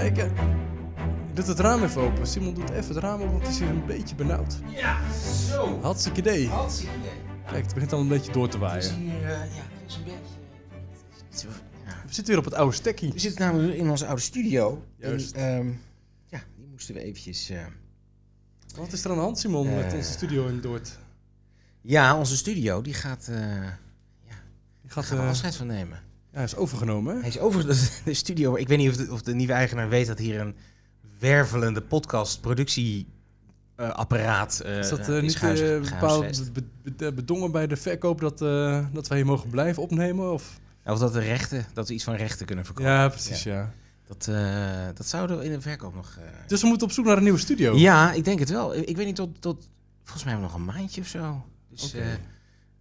kijken. Ik doe het raam even open. Simon doet even het raam open, want het is hier een beetje benauwd. Ja, zo. Hartstikke idee. Hartstikke idee. Kijk, het begint al een beetje door te Het is waaien. hier, eh, ja, het is een beetje... ja. We zitten weer op het oude stekkie. We zitten namelijk in onze oude studio. Juist. En, ehm, ja, die moesten we eventjes... eh, Wat is er aan de hand, Simon, met Eh. onze studio in Dordt? Ja, onze studio, die gaat, eh Die gaat, gaan we eh, afscheid van nemen. Ja, hij is overgenomen, hè? Hij is over de, studio. Ik weet niet of de, of de nieuwe eigenaar weet dat hier een wervelende podcast productieapparaat uh, Is dat eh, niet eh, bepaald be- be- bedongen bij de verkoop dat, eh, dat wij hier mogen blijven opnemen? Of? Of dat de rechten, dat we iets van rechten kunnen verkopen. Ja, precies, ja. Dat, eh, dat zouden we in de verkoop nog... eh, Dus we moeten op zoek naar een nieuwe studio. Ja, ik denk het wel. Ik weet niet tot, tot... Volgens mij hebben we nog een maandje of zo. Dus, eh,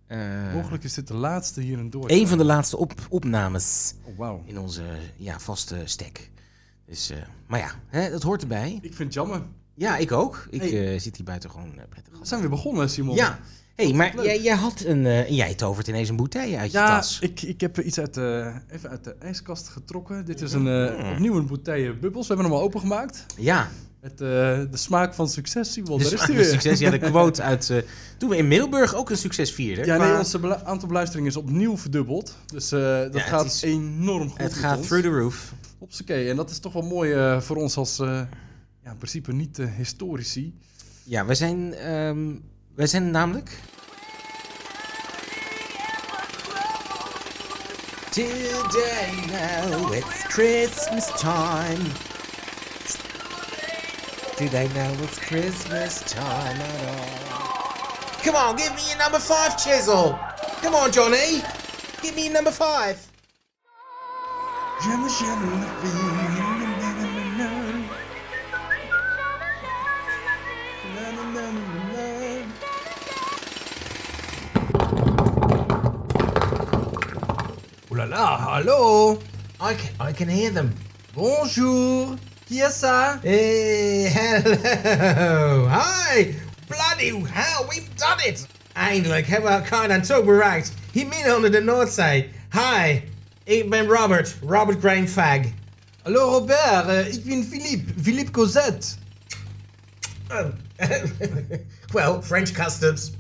eh, Mogelijk is dit de laatste hier in Dordt. Een van de laatste op, opnames Oh, in onze ja, vaste stack. Dus, eh, maar ja, hè, dat hoort erbij. Ik vind het jammer. Ja, ik ook. Ik Hey. eh, zit hier buiten gewoon prettig. We zijn weer begonnen, Simon. Ja, hey, maar jij, jij had een... en jij tovert ineens een bouteille uit je Ja, tas. ik, ik heb iets uit de, even uit de ijskast getrokken. Dit is een, eh, opnieuw een bouteille bubbels. We hebben hem al opengemaakt. Ja, Met eh, de smaak van succes, Simon. Daar is hij weer. succes. Ja, de quote uit... eh, toen we in Middelburg ook een succes vierden. Ja, nee, ons bela- aantal beluisteringen is opnieuw verdubbeld. Dus eh, dat Ja, gaat is- enorm goed Het gaat ons. through the roof. Hopsakee. En dat is toch wel mooi voor ons als, ja, in principe niet historici. Ja, wij zijn... ehm, wij zijn namelijk... Today now it's Christmas time. Do they know it's Christmas time at all? Come on, give me your number five, Chisel. Come on, Johnny. Give me your number five. Oeh la la, hallo. I can, I can hear them. Bonjour. Qui sir. Hey, hello. Hi. Bloody hell, we've done it. Eindelijk hebben we elkaar dan toch bereikt. Hier midden onder de Noordzee. Hi, ik ben Robert. Robert Grainfag. Hallo Robert, eh, ik ben Philippe. Philippe Cosette. Oh. well, French customs.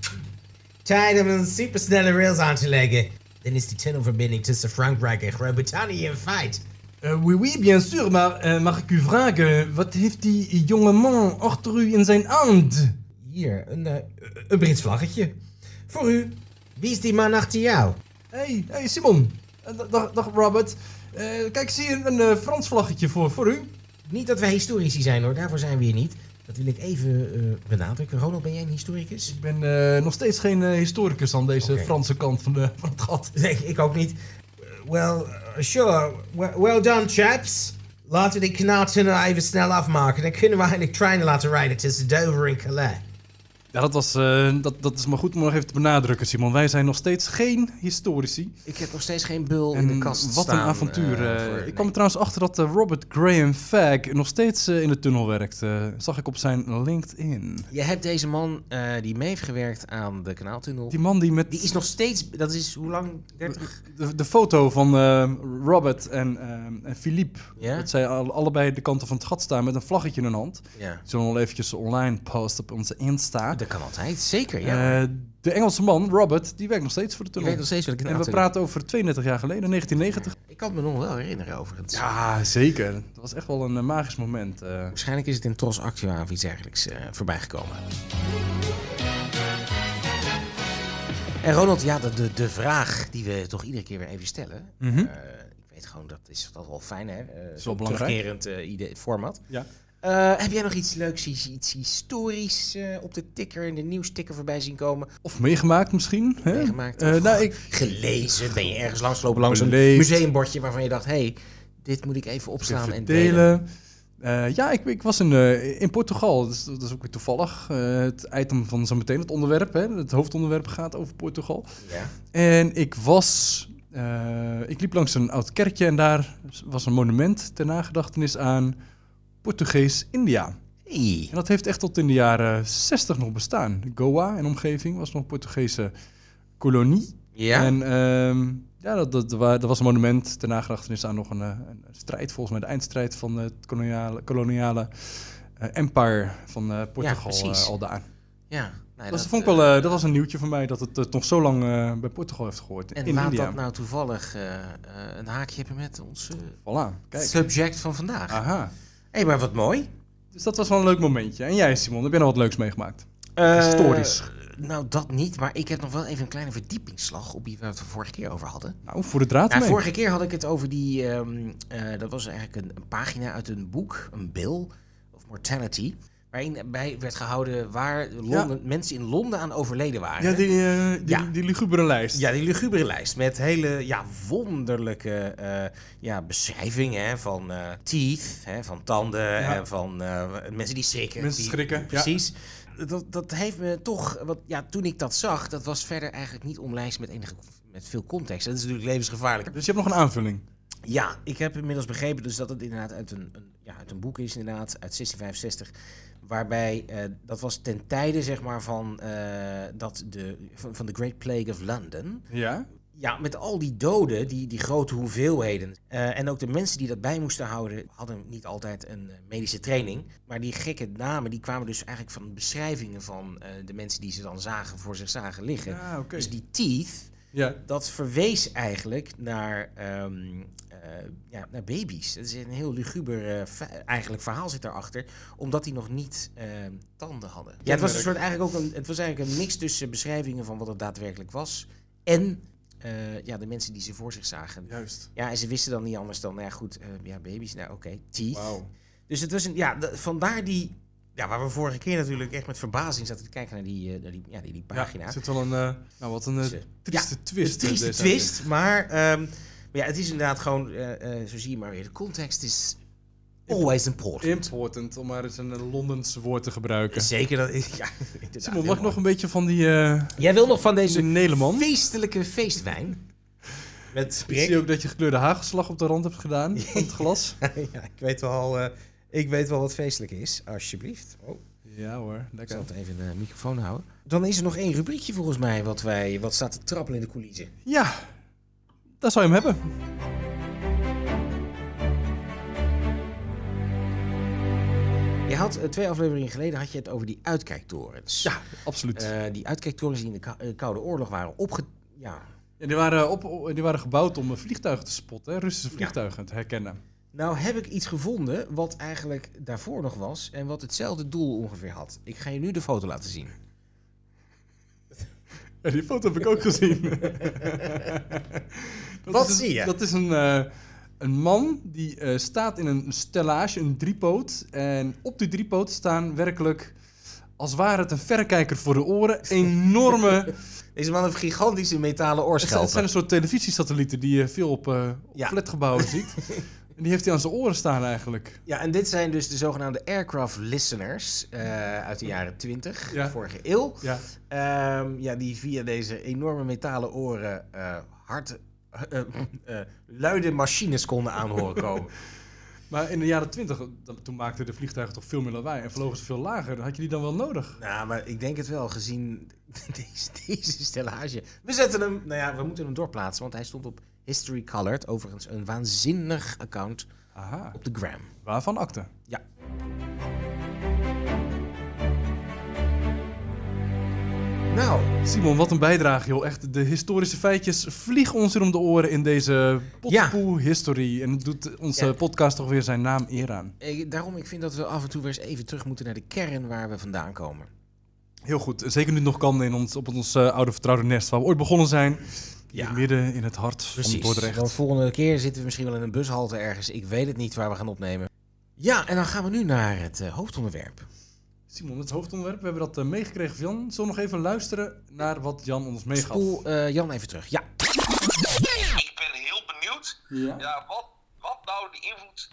Tijd om een supersnelle rails aan te leggen. Dan is die tunnelverbinding tussen Frankrijk en Groot-Brittannië in feit. Eh, oui, oui, bien sûr, maar eh, mag ik u vragen, wat heeft die jonge man achter u in zijn hand? Hier, een, eh, een Brits vlaggetje. Voor u. Wie is die man achter jou? Hey, hey Simon. Eh, dag- dag, Robert. Eh, kijk eens hier, een Frans vlaggetje voor, voor u. Niet dat wij historici zijn hoor, daarvoor zijn we hier niet. Dat wil ik even benadrukken. Ronald, ben jij een historicus? Ik ben nog steeds geen historicus aan deze. Franse kant van, de, van het gat. Nee, ik ook niet. Well, sure. Well, done, chaps. Laten we die kanaaltunnel even snel afmaken. Dan kunnen we eigenlijk treinen laten rijden tussen Dover en Calais. Ja, dat, was, eh, dat, dat is maar goed om nog even te benadrukken, Simon. Wij zijn nog steeds geen historici. Ik heb nog steeds geen bul in de kast wat staan, een avontuur. eh, eh. voor- ik nee. kwam er trouwens achter dat Robert Graham Fagg nog steeds in de tunnel werkt. Zag ik op zijn LinkedIn. Je hebt deze man die mee heeft gewerkt aan de kanaaltunnel. Die man die met Die is nog steeds... Dat is hoe lang? 30? de, de foto van Robert en, en Philippe. Ja? Dat zij al- allebei de kanten van het gat staan met een vlaggetje in hun hand. Ja. Die zullen we wel eventjes online posten op onze Insta. Dat kan altijd, zeker. Ja. Eh, de Engelse man, Robert, die werkt nog steeds voor de tunnel. nog steeds en we praten over 32 jaar geleden, 1990. Ik kan me nog wel herinneren overigens. Ja, zeker. Dat was echt wel een eh, magisch moment. eh. Waarschijnlijk is het in Tros Actua of iets dergelijks eh voorbij gekomen. En Ronald, ja, de, de, de vraag die we toch iedere keer weer even stellen. Mhm. ik weet gewoon, dat is dat wel fijn, hè? Zo'n belangrijk. Terugkerend idee, format. ja. Eh, heb jij nog iets leuks, iets, iets historisch eh, op de ticker, in de nieuwsticker voorbij zien komen? Of meegemaakt misschien. Hè? Meegemaakt Eh, nou, ik, Gelezen? Ben je ergens langsgelopen langs een museumbordje waarvan je dacht, hé, hey, dit moet ik even opslaan even en delen. delen. Ja, ik, ik was in, in Portugal. Dus, dat is ook weer toevallig. Het item van zo meteen, het onderwerp. Hè? Het hoofdonderwerp gaat over Portugal. Ja. En ik was... ik liep langs een oud kerkje en daar was een monument ter nagedachtenis aan Portugees-India. Hey. En dat heeft echt tot in de jaren 60 nog bestaan. Goa en omgeving was nog een Portugese kolonie. Ja. En ehm, Ja, dat, dat, dat was een monument ter nagedachtenis aan nog een, eh, een strijd, volgens mij de eindstrijd van het koloniale, koloniale eh, empire van eh, Portugal precies. eh, aldaan. Ja, nou, dat, vond ik wel, dat was een nieuwtje voor mij, dat het eh, nog zo lang bij Portugal heeft gehoord. En in laat India. dat nou toevallig een haakje hebben met ons Voilà, kijk. subject van vandaag. Aha. Hey, maar wat mooi. Dus dat was wel een leuk momentje. En jij, Simon, heb je nog wat leuks meegemaakt? Eh, Historisch. nou, dat niet, maar ik heb nog wel even een kleine verdiepingsslag op iets waar we het vorige keer over hadden. Nou, voor de draad Nou, mee. vorige keer had ik het over die. ehm, eh, dat was eigenlijk een, een pagina uit een boek, een bill of mortality. Waarin bij werd gehouden waar Londen, mensen in Londen aan overleden waren. Ja, die, eh, die, Ja. die lugubere lijst. Ja, die lugubere lijst met hele ja, wonderlijke eh, ja, beschrijvingen van eh, teeth, hè, van tanden Ja. en van mensen die schrikken. Mensen die- schrikken. Precies. Dat, dat heeft me toch, wat, ja, toen ik dat zag, dat was verder eigenlijk niet omlijst met, enige, met veel context. Dat is natuurlijk levensgevaarlijk. Dus je hebt nog een aanvulling. Ja, ik heb inmiddels begrepen dus dat het inderdaad uit een, een, uit een boek is, inderdaad, uit 1665. Waarbij, eh, dat was ten tijde, zeg maar, van, eh, dat de, van, van de Great Plague of London. Ja? Ja, met al die doden, die, die grote hoeveelheden. eh, en ook de mensen die dat bij moesten houden, hadden niet altijd een medische training. Maar die gekke namen, die kwamen dus eigenlijk van beschrijvingen van de mensen die ze dan zagen voor zich zagen liggen. Ja, oké. Dus die teeth, Ja. dat verwees eigenlijk naar, eh, ja, naar baby's. Dat is een heel luguber eh, eigenlijk verhaal zit daarachter, omdat die nog niet ehm, tanden hadden. Ja, het was een soort eigenlijk ook een, het was eigenlijk een mix tussen beschrijvingen van wat het daadwerkelijk was en eh, ja, de mensen die ze voor zich zagen. Juist. Ja, en ze wisten dan niet anders dan, nou ja goed, eh, ja, baby's, nou oké, teeth. Wauw. Dus het was een, ja, vandaar die, ja, waar we vorige keer natuurlijk echt met verbazing zaten te kijken naar die, eh, naar die, ja, die, die pagina. Ja, er zit wel een, eh, nou wat een eh, eh, trieste ja, twist. Een trieste eh, twist, maar, ehm, maar ja, het is inderdaad gewoon, eh, zo zie je maar weer, de context is always important. Important, om maar eens een eh, Londens woord te gebruiken. Zeker dat, ja, inderdaad, Simon, mag ik nog een beetje van die Jij wil nog van deze feestelijke feestwijn? Met Ik zie ook dat je gekleurde hagelslag op de rand hebt gedaan van het glas. ja, ik weet wel, ik weet wel wat feestelijk is, alsjeblieft. Oh. Ja hoor, Ik lekker. zal het even de microfoon houden. Dan is er nog één rubriekje volgens mij wat, wij, wat staat te trappelen in de coulissen. Ja, daar zou je hem hebben. Je had eh, twee afleveringen geleden had je het over die uitkijktorens. Ja, absoluut. Eh, die uitkijktorens die in de eh, Koude Oorlog waren opge... Ja. Ja, die, waren op, die waren gebouwd om vliegtuigen te spotten, hè, Russische vliegtuigen te herkennen. Nou heb ik iets gevonden wat eigenlijk daarvoor nog was en wat hetzelfde doel ongeveer had. Ik ga je nu de foto laten zien. Ja, die foto heb ik ook gezien. Dat Wat is- zie je? Dat is een, eh, een man die eh, staat in een stellage, een driepoot. En op die driepoot staan werkelijk, als ware het een verrekijker voor de oren, enorme... Deze man heeft gigantische metalen het oorschelpen. zijn een soort televisiesatellieten die je veel op, eh op Ja. flatgebouwen ziet. En die heeft hij aan zijn oren staan eigenlijk. Ja, en dit zijn dus de zogenaamde aircraft listeners uit de jaren 20, Ja. vorige eeuw. Ja, Ehm, ja, die via deze enorme metalen oren hard, eh, luide machines konden aanhoren komen. maar in de jaren twintig, toen maakten de vliegtuigen toch veel meer lawaai en vlogen ze veel lager. Had je die dan wel nodig? nou, maar ik denk het wel, gezien deze, deze stellage. We zetten hem, nou ja, we moeten hem doorplaatsen, want hij stond op History Colored. Overigens een waanzinnig account Aha, op de gram. waarvan akte? Ja. Nou, Simon, wat een bijdrage, joh. Echt, de historische feitjes vliegen ons hier om de oren in deze Potpoe History. En het doet onze Ja. podcast toch weer zijn naam eer aan. daarom ik vind dat we af en toe weer eens even terug moeten naar de kern waar we vandaan komen. Heel goed. Zeker nu het nog kan in ons, op ons eh, oude vertrouwde nest waar we ooit begonnen zijn. Ja. Midden in het hart van Dordrecht. Want volgende keer zitten we misschien wel in een bushalte ergens. Ik weet het niet waar we gaan opnemen. Ja, en dan gaan we nu naar het eh, hoofdonderwerp. Simon, het hoofdonderwerp. We hebben dat eh, meegekregen van Jan. Zullen we nog even luisteren naar wat Jan ons meegaf? Spoel eh, Jan even terug. Ja. Ik ben heel benieuwd Ja. ja, wat, wat nou de invloed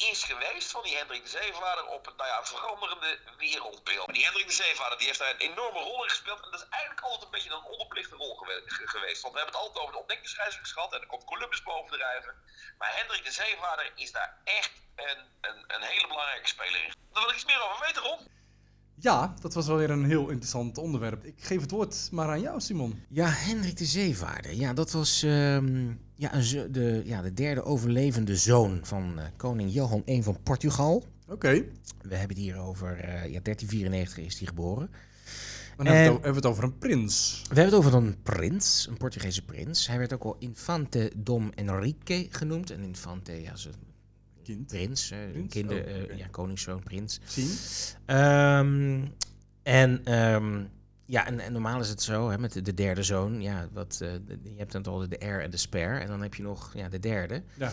is geweest van die Hendrik de Zeevader op het nou ja, veranderende wereldbeeld. Die Hendrik de Zeevader die heeft daar een enorme rol in gespeeld. En dat is eigenlijk altijd een beetje een onderbelichte rol gewe- ge- geweest. Want we hebben het altijd over de ontdekkingsreizigers gehad. En dan komt Columbus bovendrijven. Maar Hendrik de Zeevader is daar echt een, een, een hele belangrijke speler in. Daar wil ik iets meer over weten, Ron. Ja, dat was wel weer een heel interessant onderwerp. Ik geef het woord maar aan jou, Simon. Ja, Hendrik de Zeevaarder. Ja, dat was ehm, ja, een de, ja, de derde overlevende zoon van eh, koning Johan I van Portugal. Oké. We hebben het hier over eh, ja, 1394 is hij geboren. Dan hebben, we En- het o- hebben we het over een prins. We hebben het over een prins, een Portugese prins. Hij werd ook al Infante Dom Henrique genoemd. En Infante, ja, een Kind. prins, eh, Prins? kinder, Oh, eh, ja, koningszoon, prins. Zien. Ehm, en ehm, ja, en, en normaal is het zo, hè, met de, de derde zoon, ja, wat, eh, de- je hebt dan al de heir en de spare, en dan heb je nog ja, de derde. Ja.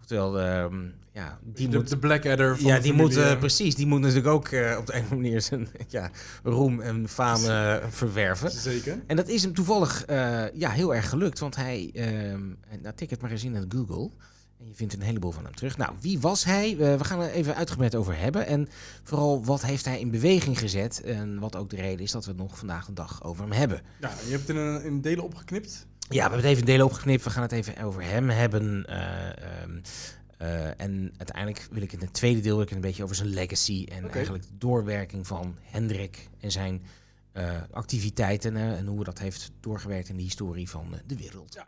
Oftewel, ehm, ja, die de, moet... de Blackadder van ja, de die moet, precies, die moet natuurlijk ook eh, op de een of andere manier zijn ja, roem en faam eh, verwerven. Zeker. En dat is hem toevallig eh, ja, heel erg gelukt, want hij, ehm nou tik het maar eens in aan Google. En je vindt een heleboel van hem terug. Nou, wie was hij? Eh, we gaan er even uitgebreid over hebben. En vooral, wat heeft hij in beweging gezet? En wat ook de reden is dat we het nog vandaag de dag over hem hebben. Ja, je hebt het in, een- in delen opgeknipt. Ja, we hebben het even in delen opgeknipt. We gaan het even over hem hebben. eh, ehm, eh, en uiteindelijk wil ik in het tweede deel wil ik het een beetje over zijn legacy. En eigenlijk de doorwerking van Hendrik en zijn eh, activiteiten. eh, en hoe dat heeft doorgewerkt in de historie van eh, de wereld. Ja.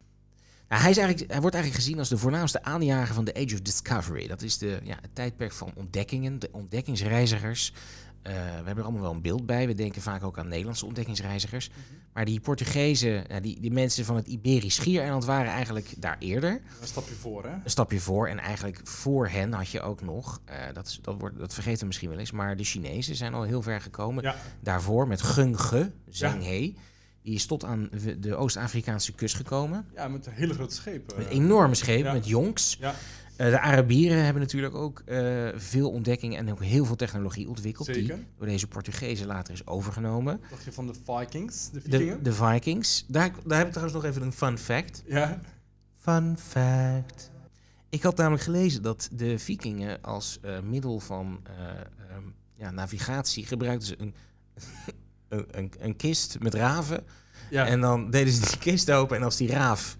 Nou, hij, is eigenlijk, hij wordt eigenlijk gezien als de voornaamste aanjager van de Age of Discovery. Dat is de, ja, het tijdperk van ontdekkingen, de ontdekkingsreizigers. Eh, we hebben er allemaal wel een beeld bij. We denken vaak ook aan Nederlandse ontdekkingsreizigers. Maar die Portugezen, ja, die, die mensen van het Iberisch Schiereiland waren eigenlijk daar eerder. Een stapje voor, hè? Een stapje voor. En eigenlijk voor hen had je ook nog, eh, dat, is, dat, wordt, dat vergeten we misschien wel eens, maar de Chinezen zijn al heel ver gekomen. Ja. Daarvoor met Gung Ge, Zheng He. Die is tot aan de- Oost-Afrikaanse kust gekomen. Ja, met hele grote schepen. Met enorme schepen, ja. met jonks. Ja, Eh, de Arabieren hebben natuurlijk ook eh, veel ontdekkingen en ook heel veel technologie ontwikkeld. Zeker. Die door deze Portugezen later is overgenomen. Dacht je van de Vikings, de De, de Vikings. Daar, daar heb ik trouwens nog even een fun fact. Ja, Fun fact. Ik had namelijk gelezen dat de vikingen als eh, middel van eh, ehm, ja, navigatie gebruikten ze een, een, een, een kist met raven. ja. En dan deden ze die kist open en als die raaf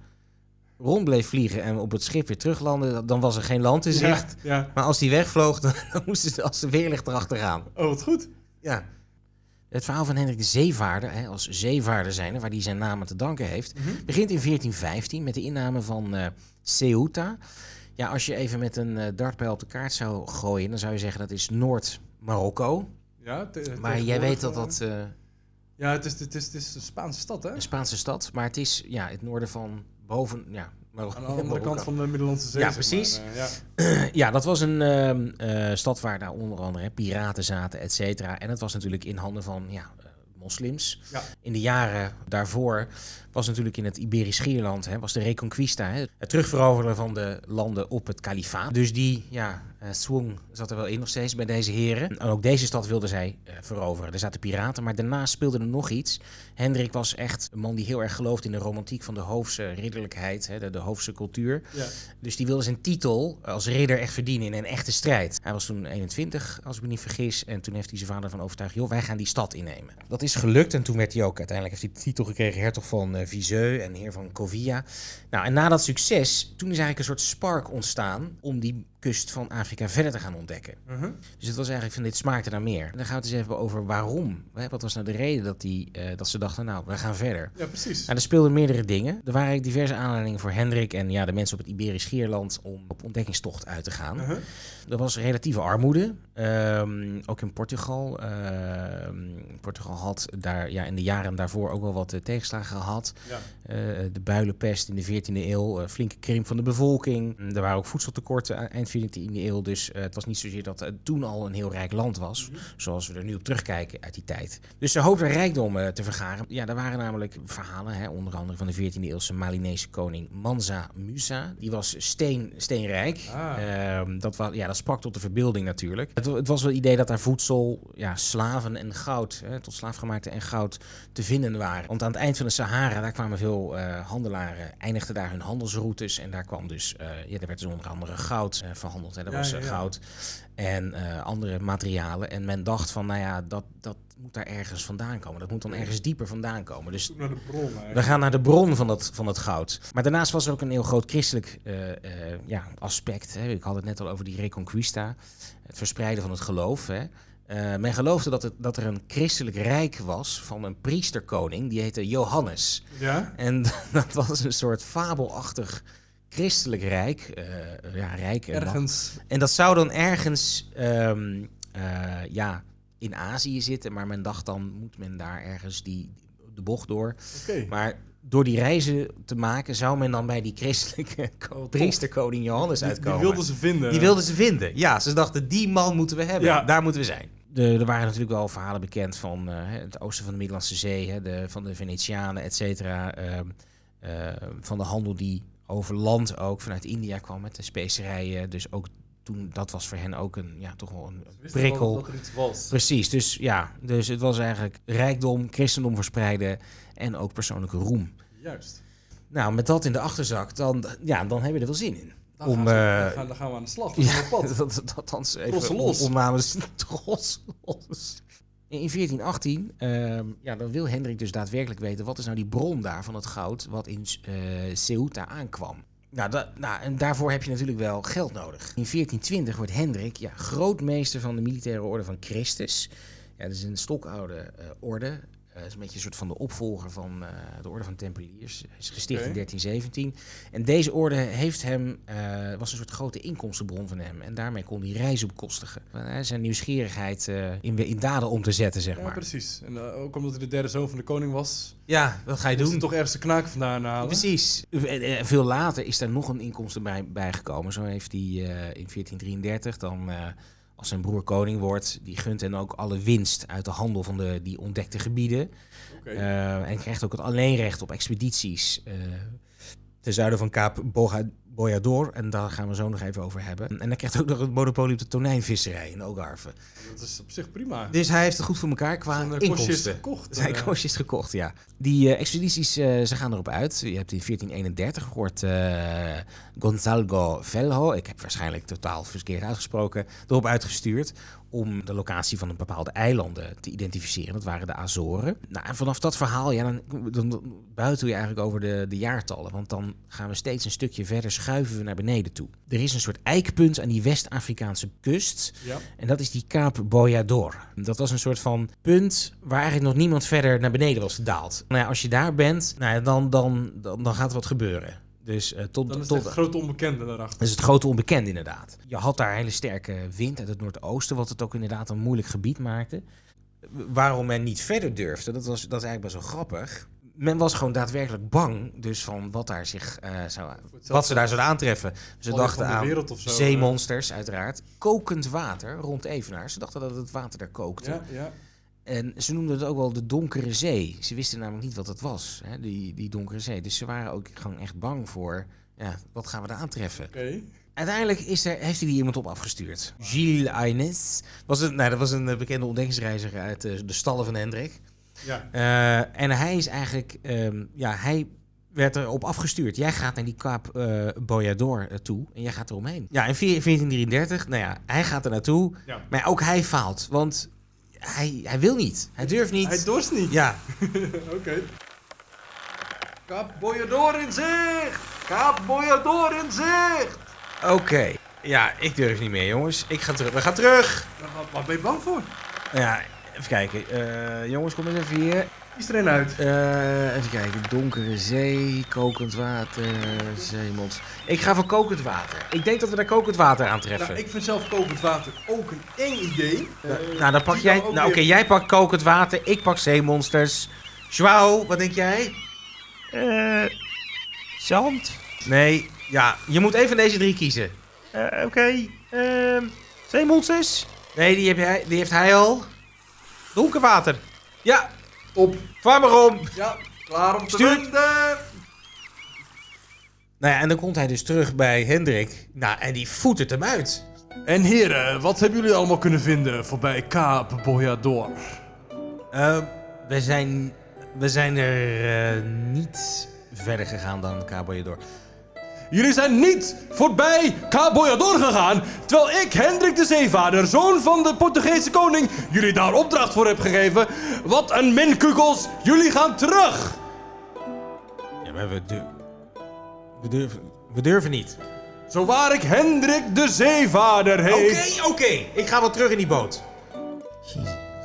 rond bleef vliegen en op het schip weer teruglandde, dan was er geen land in zicht. Ja, ja. Maar als die wegvloog, dan, dan moesten ze als de weerlicht erachteraan. Oh, wat goed. Ja. Het verhaal van Hendrik de Zeevaarder, hè, als zeevaarder zijnde, waar hij zijn naam aan te danken heeft, Mhm. begint in 1415 met de inname van eh, Ceuta. Ja, als je even met een eh, dartpijl op de kaart zou gooien, dan zou je zeggen dat is Noord-Marokko. Ja, te- Maar jij weet dat eh, dat eh, Ja, het is, het, is, het is een Spaanse stad, hè? een Spaanse stad, maar het is ja, het noorden van boven, ja, Aan de andere Marokko. kant van de Middellandse Zee. Ja, precies. maar. Eh, ja. Ja, dat was een ehm, eh, stad waar daar onder andere hè, piraten zaten, et cetera. En het was natuurlijk in handen van ja, eh, moslims. Ja. In de jaren daarvoor was natuurlijk in het Iberisch Schierland, hè, was de Reconquista, hè, het terugveroveren van de landen op het kalifaat. Dus die ja, eh, swung zat er wel in nog steeds bij deze heren. En ook deze stad wilden zij eh, veroveren. Er zaten piraten, maar daarnaast speelde er nog iets. Hendrik was echt een man die heel erg geloofde in de romantiek van de hoofdse ridderlijkheid, hè, de, de hoofdse cultuur. Ja. Dus die wilde zijn titel als ridder echt verdienen in een echte strijd. Hij was toen 21, als ik me niet vergis. En toen heeft hij zijn vader van overtuigd, joh, wij gaan die stad innemen. Dat is gelukt en toen werd hij ook, uiteindelijk heeft hij de titel gekregen, hertog van eh Viseu en heer van Covia. Nou, en na dat succes, toen is eigenlijk een soort spark ontstaan om die kust van Afrika verder te gaan ontdekken. Mhm. Dus het was eigenlijk van dit smaakte naar meer. En dan gaan we het eens even over waarom. Wat was nou de reden dat, die, eh, dat ze dachten, nou, we gaan verder. ja, precies. Nou, er speelden meerdere dingen. Er waren eigenlijk diverse aanleidingen voor Hendrik en ja, de mensen op het Iberisch Schierland om op ontdekkingstocht uit te gaan. Mhm. Er was relatieve armoede, ehm, ook in Portugal. Ehm, Portugal had daar ja, in de jaren daarvoor ook wel wat eh, tegenslagen gehad. Ja. Eh, de builenpest in de 14e eeuw, eh, flinke krimp van de bevolking. Er waren ook voedseltekorten aan- eind 14e eeuw. Dus eh, het was niet zozeer dat het toen al een heel rijk land was, zoals we er nu op terugkijken uit die tijd. Dus ze hoopten rijkdom te vergaren. Ja, er waren namelijk verhalen, hè, onder andere van de 14e eeuwse Malinese koning Mansa Musa. Die was steen, steenrijk. Ah. Ehm, dat, was, ja, dat sprak tot de verbeelding natuurlijk. Het, het was wel het idee dat daar voedsel, ja, slaven en goud, hè, tot slaafgemaakte en goud te vinden waren. Want aan het eind van de Sahara, daar kwamen veel eh, handelaren, eindigden daar hun handelsroutes. En daar kwam dus, eh, ja, daar werd dus onder andere goud eh, verhandeld. Hè. Dat Ja, was ja, goud en andere materialen. En men dacht van, nou ja, dat, dat moet daar ergens vandaan komen. Dat moet dan ergens dieper vandaan komen. Dus naar de bron, we gaan naar de bron van dat, van dat goud. Maar daarnaast was er ook een heel groot christelijk ja, aspect. Hè. Ik had het net al over die Reconquista. Het verspreiden van het geloof. Hè. Eh, men geloofde dat, het, dat er een christelijk rijk was van een priesterkoning, die heette Johannes. Ja? En dat was een soort fabelachtig christelijk rijk. eh, ja, rijk en. Ergens. En dat zou dan ergens ehm, eh, ja, in Azië zitten, maar men dacht dan moet men daar ergens die, de bocht door. Maar door die reizen te maken zou men dan bij die christelijke priesterkoning Johannes Die, uitkomen. die wilden ze vinden. Die wilden ze vinden. Ja, ze dachten die man moeten we hebben. Ja. Daar moeten we zijn. De, er waren natuurlijk wel verhalen bekend van eh, het oosten van de Middellandse Zee, hè, de, van de Venetianen, et cetera. ehm, eh, van de handel die over land ook vanuit India kwam met de specerijen. Dus ook toen, dat was voor hen ook een, ja, toch wel een wel prikkel. Dat er iets was. Precies, dus ja, dus het was eigenlijk rijkdom, christendom verspreiden en ook persoonlijke roem. Juist. Nou, met dat in de achterzak, dan, ja, dan hebben we er wel zin in. Dan, Om, gaan, ze- eh, dan, gaan, dan gaan we aan de slag. We op pad. dat, dat, althans even los. om- om namens tros los. In 1418, ehm, ja, dan wil Hendrik dus daadwerkelijk weten... wat is nou die bron daar van het goud wat in eh Ceuta aankwam. Nou, da- nou, en daarvoor heb je natuurlijk wel geld nodig. In 1420 wordt Hendrik ja, grootmeester van de militaire orde van Christus. Ja, dat is een stokoude eh, orde. Eh, Het is een beetje een soort van de opvolger van eh, de orde van Tempeliers. Hij is gesticht in 1317. En deze orde heeft hem, eh, was een soort grote inkomstenbron van hem. En daarmee kon hij reizen bekostigen. Eh, zijn nieuwsgierigheid eh, in, in daden om te zetten, zeg Ja, maar. precies. En eh, ook omdat hij de derde zoon van de koning was, Ja, dat ga je doen. toch ergens de knaak vandaan halen. Precies. Eh, Veel later is daar nog een inkomsten bij, bijgekomen. Zo heeft hij eh, in 1433 dan, eh, als zijn broer koning wordt, die gunt hen ook alle winst uit de handel van de, die ontdekte gebieden. Eh, en krijgt ook het alleenrecht op expedities eh, ten zuiden van Kaap Boga- Boyador. En daar gaan we zo nog even over hebben. En hij krijgt ook nog het monopolie op de tonijnvisserij in Algarve. Dat is op zich prima. Dus hij heeft het goed voor elkaar qua is inkomsten. gekocht. Zijn is gekocht, ja. Die eh, expedities, eh, ze gaan erop uit. Je hebt in 1431 wordt eh Gonzalo Velho, ik heb waarschijnlijk totaal verkeerd uitgesproken, erop uitgestuurd om de locatie van een bepaalde eilanden te identificeren. Dat waren de Azoren. Nou, en vanaf dat verhaal, ja, dan, dan, dan buiten je eigenlijk over de, de jaartallen. Want dan gaan we steeds een stukje verder, schuiven we naar beneden toe. Er is een soort eikpunt aan die West-Afrikaanse kust. Ja. En dat is die Kaap Boyador. Dat was een soort van punt waar eigenlijk nog niemand verder naar beneden was gedaald. Nou ja, als je daar bent, nou ja, dan, dan, dan, dan gaat er wat gebeuren. Dus eh, tot, Dan is tot, het grote onbekende daarachter. dat is het grote onbekende inderdaad. Je had daar hele sterke wind uit het noordoosten, wat het ook inderdaad een moeilijk gebied maakte. Waarom men niet verder durfde, dat, was, dat is eigenlijk best wel grappig. Men was gewoon daadwerkelijk bang dus van wat, daar zich, eh, zou, wat ze daar zouden aantreffen. Ze dachten aan zo, zeemonsters uiteraard. Kokend water rond Evenaar. Ze dachten dat het water daar kookte. Ja, ja. En ze noemden het ook wel de donkere zee. Ze wisten namelijk niet wat het was, hè, die, die donkere zee. Dus ze waren ook gewoon echt bang voor, ja, wat gaan we daar aantreffen? Oké. Uiteindelijk is er, heeft hij die iemand op afgestuurd. Gilles Aynes. Was een, nou, dat was een eh, bekende ontdekkingsreiziger uit eh, de stallen van Hendrik. Ja. Eh, en hij is eigenlijk, ehm, ja, hij werd erop afgestuurd. Jij gaat naar die Kaap Boyador eh, toe en jij gaat eromheen. Ja, in 1433, nou ja, hij gaat er naartoe. Ja. Maar ook hij faalt, want hij, hij wil niet. Hij durft niet. Hij dorst niet. Ja, Oké. Kaap Boyador in zicht! Kaap Boyador in zicht! oké. Ja, ik durf niet meer, jongens. Ik ga terug. We gaan terug. Wat, ben je bang voor? Ja, even kijken. Eh, jongens, kom eens even hier. Kies er een uit. Eh, even kijken. Donkere zee, kokend water, zeemond. Ik ga voor kokend water. Ik denk dat we daar kokend water aantreffen. Nou, ik vind zelf kokend water ook een eng idee. Eh, nou, dan pak jij... Nou, oké, jij pakt kokend water. Ik pak zeemonsters. Joao, wat denk jij? Eh, zand? Nee, ja. Je moet even van deze drie kiezen. Eh, Oké. Ehm, zeemonsters? Nee, die, heb jij, die heeft hij al. Donker water. Ja, Op. vaar maar om. Ja, klaar om te Stuur- wenden. Nou ja, en dan komt hij dus terug bij Hendrik. Nou, en die voet het hem uit. En heren, wat hebben jullie allemaal kunnen vinden voorbij Kaap Boyador? Eh, we, zijn, we zijn er eh, niet verder gegaan dan Cabo door. Jullie zijn niet voorbij Kaap Boyador gegaan, terwijl ik, Hendrik de Zeevader, zoon van de Portugese koning, jullie daar opdracht voor heb gegeven. Wat een minkukels, jullie gaan terug! Ja, maar we, du- we, durven, we durven niet. Zo waar ik Hendrik de Zeevader Oké, heet. oké. Ik ga wel terug in die boot.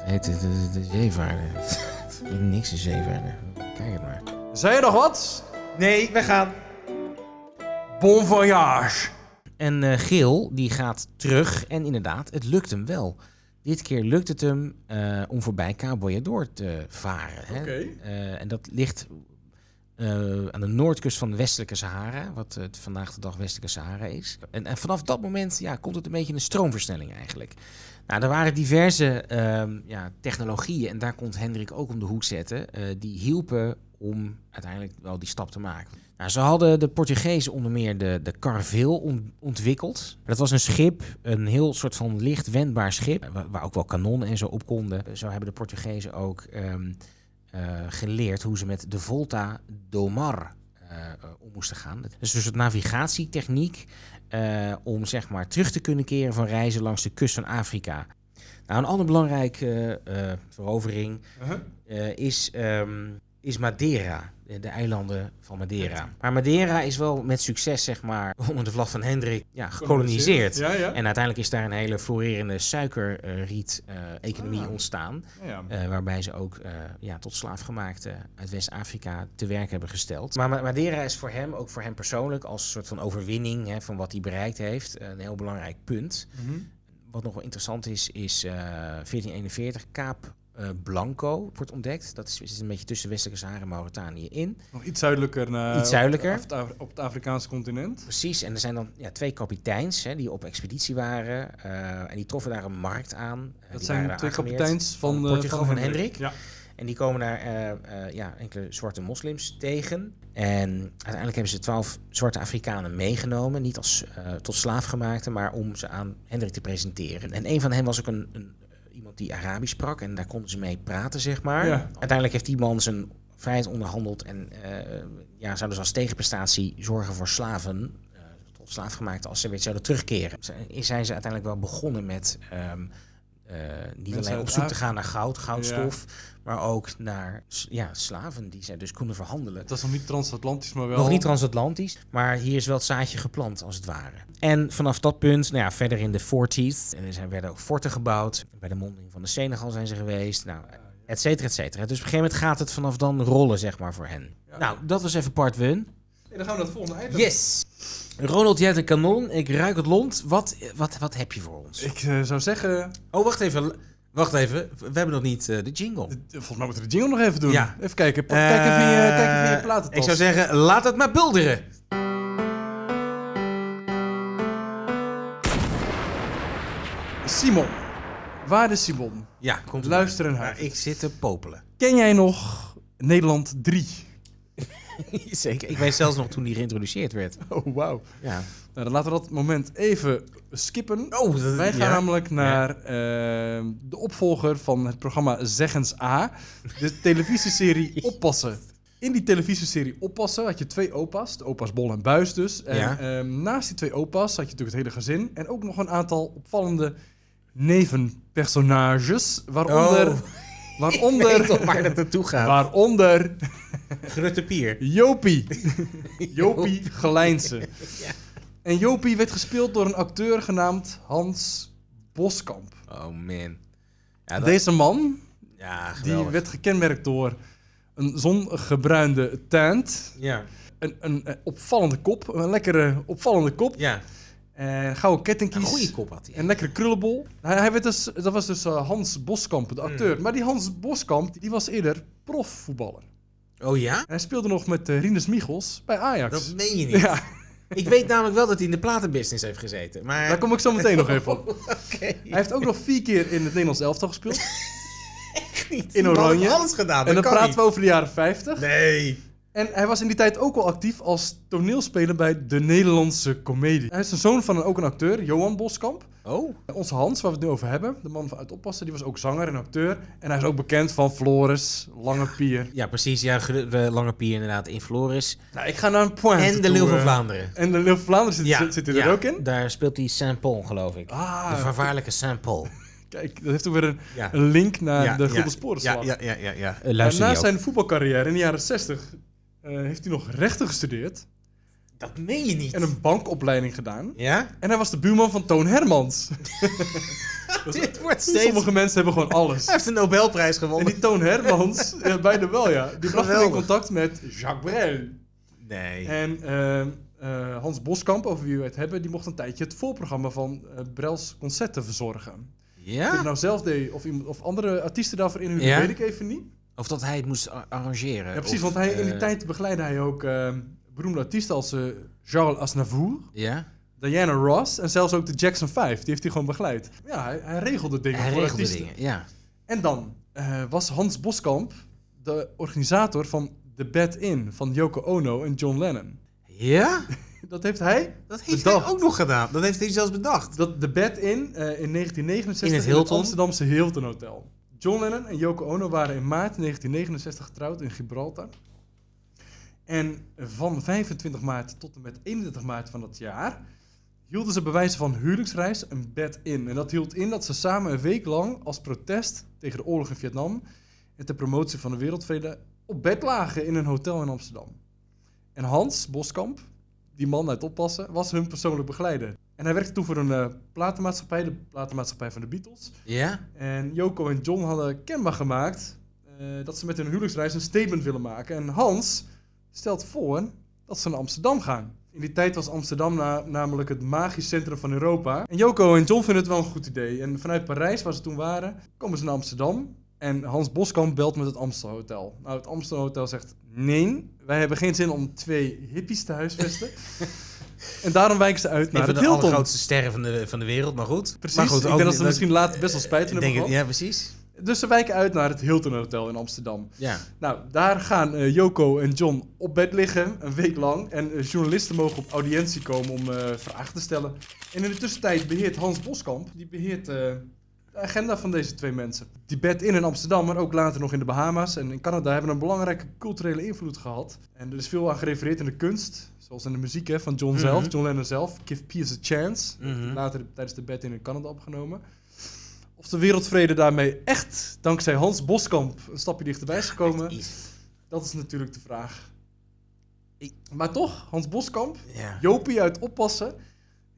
heet de, de, de zeevaarder. Niks een zeevaarder. Kijk het maar. Zei je nog wat? Nee, we gaan. Bon voyage. En eh, Geel, die gaat terug. En inderdaad, het lukt hem wel. Dit keer lukt het hem eh, om voorbij Cabo door te varen. Hè? Eh, en dat ligt aan de noordkust van de westelijke Sahara, wat vandaag de dag westelijke Sahara is. En, en vanaf dat moment ja, komt het een beetje een stroomversnelling eigenlijk. Nou, er waren diverse ehm, ja, technologieën, en daar komt Hendrik ook om de hoek zetten, die hielpen om uiteindelijk wel die stap te maken. Nou, ze hadden de Portugezen onder meer de, de Carvel on- ontwikkeld. Dat was een schip, een heel soort van licht wendbaar schip, waar, waar ook wel kanonnen en zo op konden. Zo hebben de Portugezen ook ehm, eh, geleerd hoe ze met de Volta do Mar eh, eh, om moesten gaan. Dat is dus een navigatietechniek eh, om zeg maar terug te kunnen keren van reizen langs de kust van Afrika. Nou, een andere belangrijke verovering Uh-huh. is, ehm, is Madeira, de, de eilanden van Madeira. Maar Madeira is wel met succes, zeg maar, onder de vlag van Hendrik ja, gekoloniseerd. Ja, ja. En uiteindelijk is daar een hele florerende suikerriet-economie Ah. ontstaan. ja. Eh, waarbij ze ook eh, ja, tot slaafgemaakten uit West-Afrika te werk hebben gesteld. Maar Ma- Madeira is voor hem, ook voor hem persoonlijk, als soort van overwinning hè, van wat hij bereikt heeft, een heel belangrijk punt. Mhm. Wat nog wel interessant is, is eh 1441 Kaap eh, Blanco wordt ontdekt. Dat is, is een beetje tussen Westelijke Sahara en Mauritanië in. Nog iets zuidelijker. naar- Iets zuidelijker. Op het, Af- op het Afrikaanse continent. Precies, en er zijn dan ja, twee kapiteins hè, die op expeditie waren. eh, en die troffen daar een markt aan. Dat zijn twee kapiteins van, van Portugal van Hendrik. Ja. En die komen daar ja, enkele zwarte moslims tegen. En uiteindelijk hebben ze twaalf zwarte Afrikanen meegenomen. Niet als tot slaafgemaakte, maar om ze aan Hendrik te presenteren. En een van hen was ook een, een, iemand die Arabisch sprak. En daar konden ze mee praten, zeg maar. Ja. Uiteindelijk heeft die man zijn vrijheid onderhandeld. En eh, ja, zou dus als tegenprestatie zorgen voor slaven. eh, tot slaafgemaakte als ze weer zouden terugkeren. Zijn- Zijn ze uiteindelijk wel begonnen met... ehm, eh, niet Mensen alleen op zoek te gaan naar goud, goudstof, maar ook naar ja, slaven die zij dus konden verhandelen. Dat is nog niet transatlantisch, maar wel... Nog niet transatlantisch, maar hier is wel het zaadje geplant, als het ware. En vanaf dat punt, nou ja, verder in de 40s, en er zijn, werden ook forten gebouwd. Bij de monding van de Senegal zijn ze geweest, nou, et cetera, et cetera. Dus op een gegeven moment gaat het vanaf dan rollen, zeg maar, voor hen. Nou, dat was even part one. En dan gaan we naar het volgende item. Yes! Ronald, jij hebt een kanon, ik ruik het lont. Wat, wat, wat heb je voor ons? Ik eh, zou zeggen... Oh, wacht even. Wacht even. We hebben nog niet eh, de jingle. eh, Volgens mij moeten we de jingle nog even doen. Ja. Even kijken. Kijk even in je, kijk even in je platentas. Ik zou zeggen, laat het maar bulderen. Simon. Waarde Simon. Ja, komt Luister en. Ik zit te popelen. Ken jij nog Nederland 3? Zeker. Ik weet zelfs nog toen die geïntroduceerd werd. Oh, wauw. Ja. Nou, dan laten we dat moment even skippen. Oh, dat, Wij gaan ja. namelijk naar ehm, de opvolger van het programma Zeggens A. De televisieserie Oppassen. In die televisieserie Oppassen had je twee opa's. De opa's Bol en Buis dus. En Ja. ehm, naast die twee opa's had je natuurlijk het hele gezin. En ook nog een aantal opvallende nevenpersonages. Waaronder... Oh. Waaronder... Weet toch waar dat naartoe gaat. Waaronder Grutte Pier. Jopie. Jopie Gelijnse. En Jopie werd gespeeld door een acteur genaamd Hans Boskamp. Oh man. Ja, dat, Deze man ja die werd gekenmerkt door een zongebruinde tent, Ja. een, een, eh, opvallende kop, een lekkere opvallende kop, ja. En gouden Een kettingkies. goede kop had hij. En een lekkere krullenbol. Hij, hij werd dus, dat was dus eh, Hans Boskamp, de acteur. Hmm. Maar die Hans Boskamp die was eerder profvoetballer. Oh ja? Hij speelde nog met uh, Rinus Michels bij Ajax. Dat meen je niet. ja, Ik weet namelijk wel dat hij in de platenbusiness heeft gezeten. Maar... daar kom ik zo meteen nog even op. Oké. Hij heeft ook nog vier keer in het Nederlands elftal gespeeld. Niet. in oranje. alles gedaan. en dan praten niet. we over de jaren 50. Nee. En hij was in die tijd ook al actief als toneelspeler bij de Nederlandse Comedie. Hij is de zoon van een, ook een acteur, Johan Boskamp. Oh. Onze Hans, waar we het nu over hebben, de man van uit Oppassen, die was ook zanger en acteur. En hij is ook bekend van Floris, Lange Pier. Ja, precies. Ja, Lange Pier inderdaad in Floris. Nou, ik ga naar een point. En de Leeuw van Vlaanderen. En de Leeuw van Vlaanderen zit, zit, zit hij er ook in? Daar speelt hij Saint-Paul, geloof ik. Ah, de vervaarlijke Saint-Paul. kijk, dat heeft ook weer een, Ja. een link naar Ja, de Gulden Sporenslag. Ja, ja, ja, ja. ja. Uh, zijn voetbalcarrière in de jaren 60 eh, heeft hij nog rechten gestudeerd Dat meen je niet. en een bankopleiding gedaan. Ja? En hij was de buurman van Toon Hermans. Dit wordt steeds... Sommige mensen hebben gewoon alles. Hij heeft een Nobelprijs En gewonnen. die Toon Hermans, ja, beide wel ja, die bracht hem in contact met Jacques Brel. Nee. En ehm, eh, Hans Boskamp, over wie we het hebben, die mocht een tijdje het voorprogramma van eh Brels concerten verzorgen. Of Ja? nou zelf deed of, iemand, of andere artiesten daarvoor inhuurden, Ja? weet ik even niet. Of dat hij het moest arrangeren. Ja, precies, of, want hij, in die eh, tijd begeleidde hij ook ehm, beroemde artiesten als eh, Charles Aznavour, Ja? Diana Ross en zelfs ook de Jackson 5. Die heeft hij gewoon begeleid. Ja, hij, hij regelde dingen Hij voor regelde artiesten. dingen, ja. En dan eh, was Hans Boskamp de organisator van The Bed In van Yoko Ono en John Lennon. Ja? Dat heeft hij Dat heeft Bedacht. hij ook nog gedaan. Dat heeft hij zelfs bedacht. Dat The Bed In in 1969 In het Hilton? Amsterdamse Hilton Hotel. John Lennon en Yoko Ono waren in maart 1969 getrouwd in Gibraltar. En van 25 maart tot en met 31 maart van dat jaar hielden ze bij wijze van huwelijksreis een bed in. En dat hield in dat ze samen een week lang als protest tegen de oorlog in Vietnam en ter promotie van de wereldvrede op bed lagen in een hotel in Amsterdam. En Hans Boskamp, die man uit Oppassen, was hun persoonlijk begeleider. En hij werkte toen voor een eh, platenmaatschappij, de platenmaatschappij van de Beatles. Ja? En Yoko en John hadden kenbaar gemaakt eh, dat ze met hun huwelijksreis een statement willen maken. En Hans stelt voor dat ze naar Amsterdam gaan. In die tijd was Amsterdam na- namelijk het magisch centrum van Europa. En Yoko en John vinden het wel een goed idee. En vanuit Parijs, waar ze toen waren, komen ze naar Amsterdam. En Hans Boskamp belt met het Amstel Hotel. Nou, het Amstel Hotel zegt: Nee, wij hebben geen zin om twee hippies te huisvesten. en daarom wijken ze uit naar Een van het de Hilton. allergrootste sterren van de, van de wereld, maar goed. Precies, maar goed, ik ook denk dat ze misschien later best wel spijt hebben gehad. Ja, precies. Dus ze wijken uit naar het Hilton Hotel in Amsterdam. Ja. Nou, daar gaan eh, Joko en John op bed liggen, een week lang. En eh, journalisten mogen op audiëntie komen om eh, vragen te stellen. En in de tussentijd beheert Hans Boskamp, die beheert eh, de agenda van deze twee mensen. Die bed in in Amsterdam, maar ook later nog in de Bahama's en in Canada hebben een belangrijke culturele invloed gehad. En er is veel aan gerefereerd in de kunst, zoals in de muziek hè, van John zelf, Mhm. John Lennon zelf. Give Peace a Chance. Mhm. Later tijdens de bed in in Canada opgenomen. Of de wereldvrede daarmee echt, dankzij Hans Boskamp, een stapje dichterbij is gekomen, dat is natuurlijk de vraag. Ik- Maar toch, Hans Boskamp, Ja. Jopie uit Oppassen,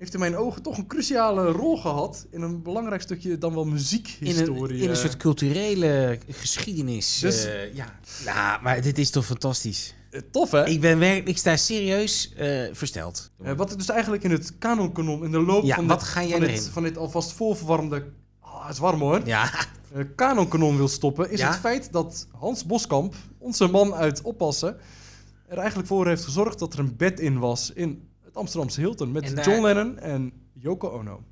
heeft in mijn ogen toch een cruciale rol gehad in een belangrijk stukje dan wel In muziekhistorie. een, in een eh. soort culturele geschiedenis. Dus- eh, ja. ja, maar dit is toch fantastisch. Eh, tof hè? Ik ben werkelijk, ik sta serieus versteld. Wat ik dus eigenlijk in het kanonkanon in de loop Ja, van, wat dit, ga van, dit, van dit alvast voorverwarmde, ah, het is warm hoor, Ja, kanonkanon wil stoppen, is Ja? het feit dat Hans Boskamp, onze man uit Oppassen, er eigenlijk voor heeft gezorgd dat er een bed in was in het Amsterdamse Hilton met daar- John Lennon en Yoko Ono.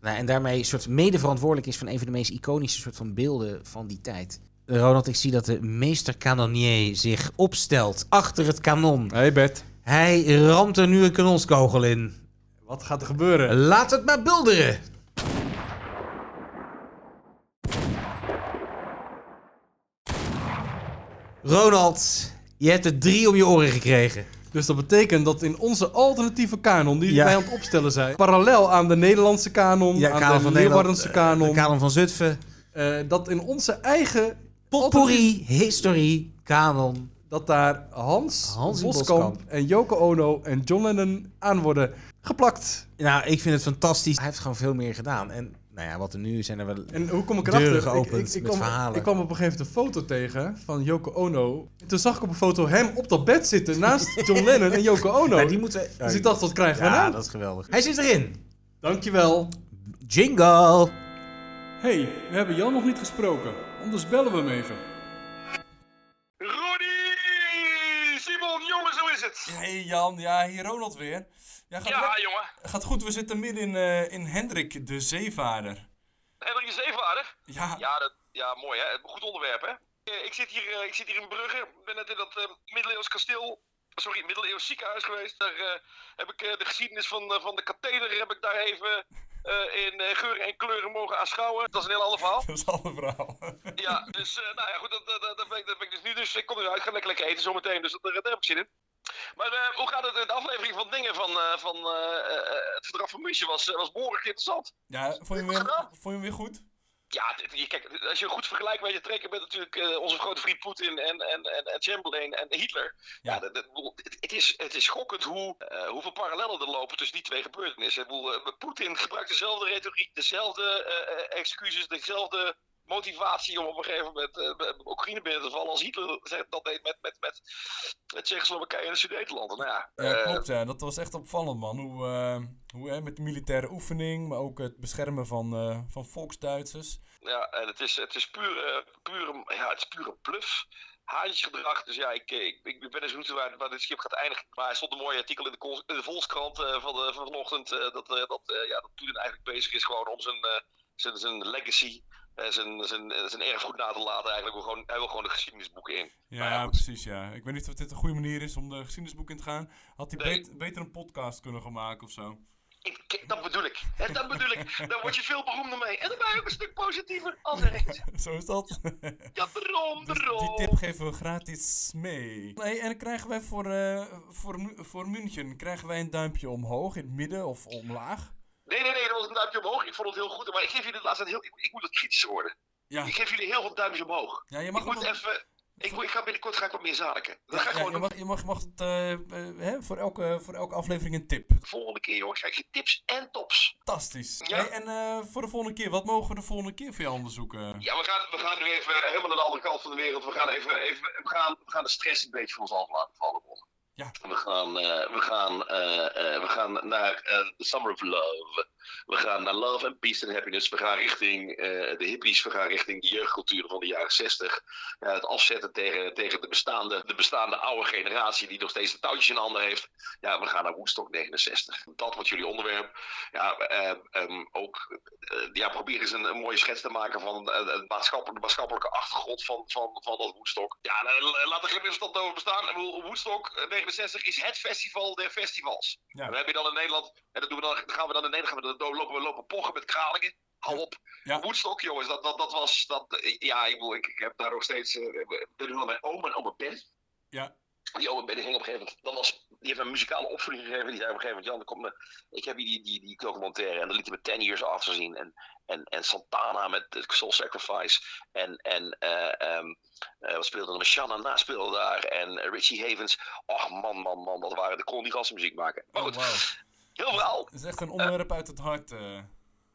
nou, en daarmee een soort mede verantwoordelijk is van een van de meest iconische soort van beelden van die tijd. Ronald, ik zie dat de meester kanonier zich opstelt achter het kanon. Hey Bert, Hij ramt er nu een kanonskogel in. wat gaat er gebeuren? Laat het maar bulderen. Ronald, je hebt er drie om je oren gekregen. Dus dat betekent dat in onze alternatieve kanon, die Ja. wij aan het opstellen zijn, parallel aan de Nederlandse kanon, Ja, aan kanon de van Leeuwardense Nederland, kanon, De kanon van Zutphen. eh, dat in onze eigen Potpourri, historie, kanon. dat daar Hans, Hans Boskamp, Boskamp. en Yoko Ono en John Lennon aan worden geplakt. Nou, ik vind het fantastisch. Hij heeft gewoon veel meer gedaan. En nou ja, wat er nu zijn er wel... En hoe kom ik Deuren erachter? geopend ik, ik, ik met kwam, verhalen. Ik kwam op een gegeven moment een foto tegen van Yoko Ono. En toen zag ik op een foto hem op dat bed zitten naast John Lennon en Yoko Ono. Die moeten... Dus ik dacht, wat krijgen we ja, nou? dat is geweldig. Hij zit erin. Dankjewel. Jingle. hey, we hebben Jan nog niet gesproken. Anders bellen we hem even. Rudy! Simon, jongens, hoe is het? Hey Jan, ja, hier Ronald weer. Ja, gaat, Ja, jongen. gaat goed, we zitten midden in, eh, in Hendrik, de zeevaarder. Hendrik de Zeevaarder? Ja, Ja, dat, ja, mooi hè. Goed onderwerp hè. Eh, Ik zit hier, eh, ik zit hier in Brugge. Ik ben net in dat middeleeuws kasteel. Sorry, middeleeuws ziekenhuis geweest. Daar heb ik de geschiedenis van, van de katheder heb ik daar even in geuren en kleuren mogen aanschouwen. Dat is een heel ander verhaal. dat is een verhaal. Ja, dus nou ja, goed, dat, dat, dat, ben ik, dat ben ik dus nu. Dus ik kom eruit, ga lekker lekker eten zometeen. Dus dat, daar heb ik zin in. Maar eh, hoe gaat het? De aflevering van dingen van, eh, van eh, het verdrag van München was, was behoorlijk interessant. Ja, vond je, hem weer, vond je hem weer goed? ja, dit- kijk, als je een goed vergelijk weet je trekken met natuurlijk onze grote vriend Poetin en, en, en, en Chamberlain en Hitler. Ja, Ja. dat- dat- bedoel, het, het is, het is schokkend hoe, hoeveel parallellen er lopen tussen die twee gebeurtenissen. Poetin gebruikt dezelfde retoriek, dezelfde excuses, dezelfde motivatie om op een gegeven moment eh, bij Oekraïne binnen te vallen als Hitler dat deed met, met, met, met Tsjechoslowakije en de Sudetenlanden. Nou ja, Ja, eh, klopt, ja. Dat was echt opvallend, man. Hoe, eh, hoe hè, met de militaire oefening, maar ook het beschermen van, eh van volksduitsers. Ja, en het is, het is puur, eh, puur, een- ja, het is puur een bluff. Haantjesgedrag. Dus ja, ik, ik, ik ben eens benieuwd waar, waar dit schip gaat eindigen. Maar er stond een mooi artikel in de, Kol- in de Volkskrant eh, van, de, van vanochtend. eh, dat, eh, dat, eh, ja, dat Poetin eigenlijk bezig is gewoon om zijn, eh, zijn, zijn legacy, eh, zijn, zijn, zijn erfgoed na te laten. Eigenlijk wil gewoon, hij wil gewoon de geschiedenisboeken in. Ja, precies, ja. Ik weet niet of dit een goede manier is om de geschiedenisboek in te gaan. Had hij Nee. bet- beter een podcast kunnen gaan maken of zo. Ik, dat bedoel ik. Hè, dat bedoel ik. Daar word je veel beroemder mee. En dan ben je ook een stuk positiever als zo is dat. Ja, daarom, Dus daarom. die tip geven we gratis mee. Nee, en dan krijgen wij voor, eh, voor, voor München krijgen wij een duimpje omhoog, in het midden of omlaag. Nee, nee, nee, dat was een duimpje omhoog. Ik vond het heel goed. Maar ik geef jullie de laatste heel... Ik, ik moet wat kritischer worden. Ja, Ik geef jullie heel veel duimpjes omhoog. ja je Ik mag moet wat- even... Ik, moet, ik ga binnenkort ga ik wat meer zadiken. Dat ga ik Ja, gewoon je mag, je mag, mag het, eh, eh, hè, voor, elke, voor elke aflevering een tip. De volgende keer, jongens, krijg je tips en tops. Fantastisch. Ja. Hey, en eh, voor de volgende keer, wat mogen we de volgende keer voor jou onderzoeken? Ja, we gaan, we gaan nu even helemaal naar de andere kant van de wereld. We gaan even, even we gaan, we gaan de stress een beetje van ons af laten vallen. Ja. We gaan, eh, we gaan, eh, eh, we gaan naar Summer of Love. We gaan naar Love and Peace and Happiness. We gaan richting eh, de hippies. We gaan richting de jeugdcultuur van de jaren 60. Ja, het afzetten tegen, tegen de, bestaande, de bestaande oude generatie die nog steeds de touwtjes in handen heeft. Ja, we gaan naar Woodstock 69. Dat wordt jullie onderwerp. Ja, ehm, ook eh, ja, probeer eens een, een mooie schets te maken van eh, het maatschappelijke, de maatschappelijke achtergrond van, van, van dat Woodstock. Ja, laat er geen misverstand over bestaan. Woodstock eh, 69 is het festival der festivals. Ja. We hebben dan in Nederland, en dat doen we dan, dan gaan we dan in Nederland, gaan we dan lopen we lopen pochen met kralingen. Hou op. Ja. Woodstock, jongens, dat, dat, dat was, dat, eh, ja, ik, bedoel, ik, ik heb daar nog steeds, ik mijn oom en oma Ben. Ja. Die oma Ben ging op een gegeven moment, dat was, die heeft een muzikale opvoeding gegeven. Die zei op een gegeven moment, Jan, ik heb hier die, die, die documentaire en dan liet hij me Ten Years After zien. En, en, en Santana met Soul Sacrifice. En, en eh, ehm, eh, wat speelde er? Shanna Na speelde daar. En Richie Havens. Och man, man, man, dat waren de kon die gasten muziek maken. Maar Oh, goed, wauw. Heel verhaal. Het is echt een onderwerp uit het hart. eh.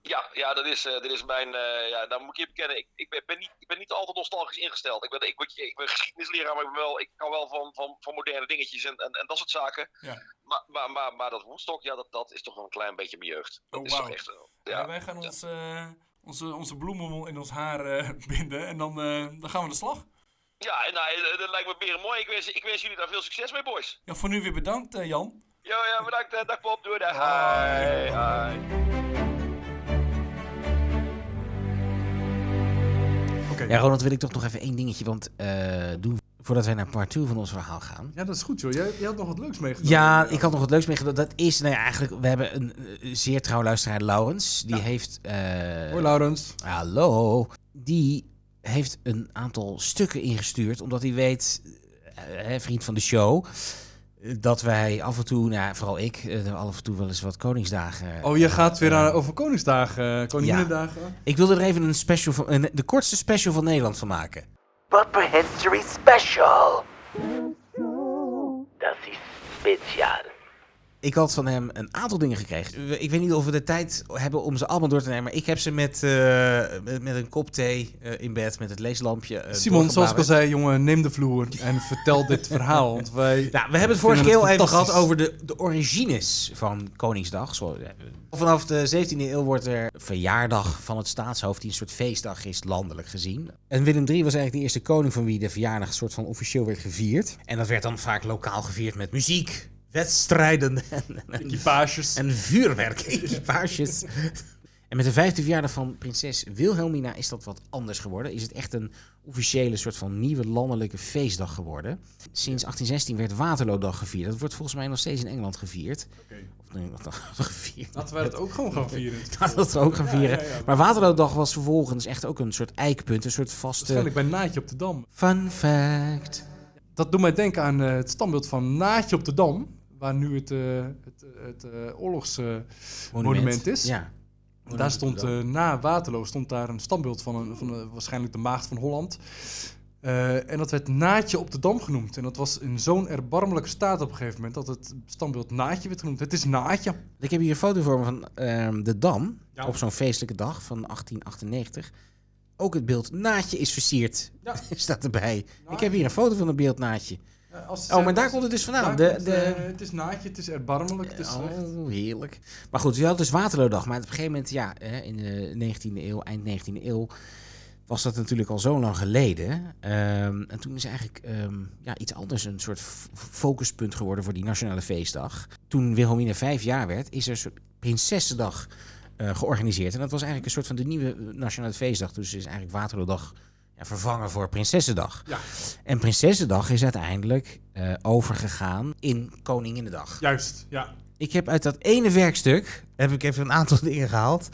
Ja, ja, dat is, eh, dit is mijn. eh ja, daar moet ik je bekennen. Ik, ik, ben, niet, ik ben niet altijd nostalgisch ingesteld. Ik ben, ik, ben, ik ben geschiedenisleraar, maar ik, ben wel, ik kan wel van, van, van moderne dingetjes en, en, en dat soort zaken. Ja. Maar, maar, maar, maar dat Woodstock, ja, dat, dat is toch wel een klein beetje mijn jeugd. Dat Oh, is toch echt wel. Ja, Ja. wij gaan ons, onze, onze bloemen in ons haar binden en dan, dan gaan we aan de slag. Ja, en, nou, dat lijkt me weer mooi. Ik wens, ik wens jullie daar veel succes mee, boys. Ja, voor nu weer bedankt, Jan. Ja, ja, bedankt. eh, Dag Bob. Doei. dag. Hi. Hi. Ja, Ronald, wil ik toch nog even één dingetje want, eh, doen voordat wij naar part 2 van ons verhaal gaan. Ja, dat is goed, joh. Jij, jij had nog wat leuks meegedaan. Ja, ik had nog wat leuks meegedaan. Dat is, nou ja, eigenlijk, we hebben een eh, zeer trouw luisteraar, Laurens. Die heeft... eh, Hoi, Laurens. Hallo. Die heeft een aantal stukken ingestuurd, omdat hij weet, hè, vriend van de show, dat wij af en toe, nou, vooral ik, eh, af en toe wel eens wat Koningsdagen. Oh, je gaat weer eh, over Koningsdagen, uh, Koninginnedagen. Ik wil er even een special van, een, de kortste special van Nederland van maken. Papa History Special. Dat is speciaal. Ik had van hem een aantal dingen gekregen. Ik weet niet of we de tijd hebben om ze allemaal door te nemen. Maar ik heb ze met, eh, met, met een kop thee eh, in bed, met het leeslampje. eh, Simon, zoals ik al zei, jongen, neem de vloer en vertel dit verhaal. Want wij... Nou, we hebben het vorige keer al even gehad over de, de origines van Koningsdag. Zo, vanaf de 17e eeuw wordt er verjaardag van het staatshoofd, die een soort feestdag is, landelijk gezien. En Willem III was eigenlijk de eerste koning van wie de verjaardag een soort van officieel werd gevierd. En dat werd dan vaak lokaal gevierd met muziek, wedstrijden en, en, Equipages. en vuurwerk, equipages. En met de vijfde verjaardag van prinses Wilhelmina is dat wat anders geworden. Is het echt een officiële soort van nieuwe landelijke feestdag geworden. Sinds 1816 werd Waterloodag gevierd. Dat wordt volgens mij nog steeds in Engeland gevierd. Of nee, wat gevierd. Laten wij dat ook gewoon gaan vieren. Laten we dat ook gaan vieren. Ja, ja, ja. Maar Waterloodag was vervolgens echt ook een soort eikpunt. Een soort vaste... Waarschijnlijk bij Naatje op de Dam. Fun fact. Dat doet mij denken aan eh, het standbeeld van Naatje op de Dam. Waar nu het, eh, het, het eh, oorlogsmonument is. Ja. Daar stond eh, na Waterloo stond daar een standbeeld van, een, van een- waarschijnlijk de maagd van Holland. Eh, en dat werd Naatje op de Dam genoemd. En dat was in zo'n erbarmelijke staat op een gegeven moment dat het standbeeld Naatje werd genoemd. Het is Naatje. Ik heb hier een foto voor me van ehm, de Dam. Ja. Op zo'n feestelijke dag van 1898. Ook het beeld Naatje is versierd. Ja. Staat erbij. Ik heb hier een foto van een beeld Naatje. Als Oh, maar daar komt het dus vandaan. De, komt, de, eh, het is Naatje, het is erbarmelijk, het is. Oh, heerlijk. Maar goed, je had dus Waterloodag. Maar op een gegeven moment, ja, in de 19e eeuw, eind 19e eeuw, was dat natuurlijk al zo lang geleden. Ehm, en toen is eigenlijk ehm, ja, iets anders een soort focuspunt geworden voor die nationale feestdag. Toen Wilhelmina vijf jaar werd, is er een soort Prinsessendag eh, georganiseerd. En dat was eigenlijk een soort van de nieuwe eh, nationale feestdag. Dus is eigenlijk Waterloodag ja, vervangen voor Prinsessendag. Ja. En Prinsessendag is uiteindelijk eh, overgegaan in Koninginnedag. Juist, ja. Ik heb uit dat ene werkstuk heb ik even een aantal dingen gehaald.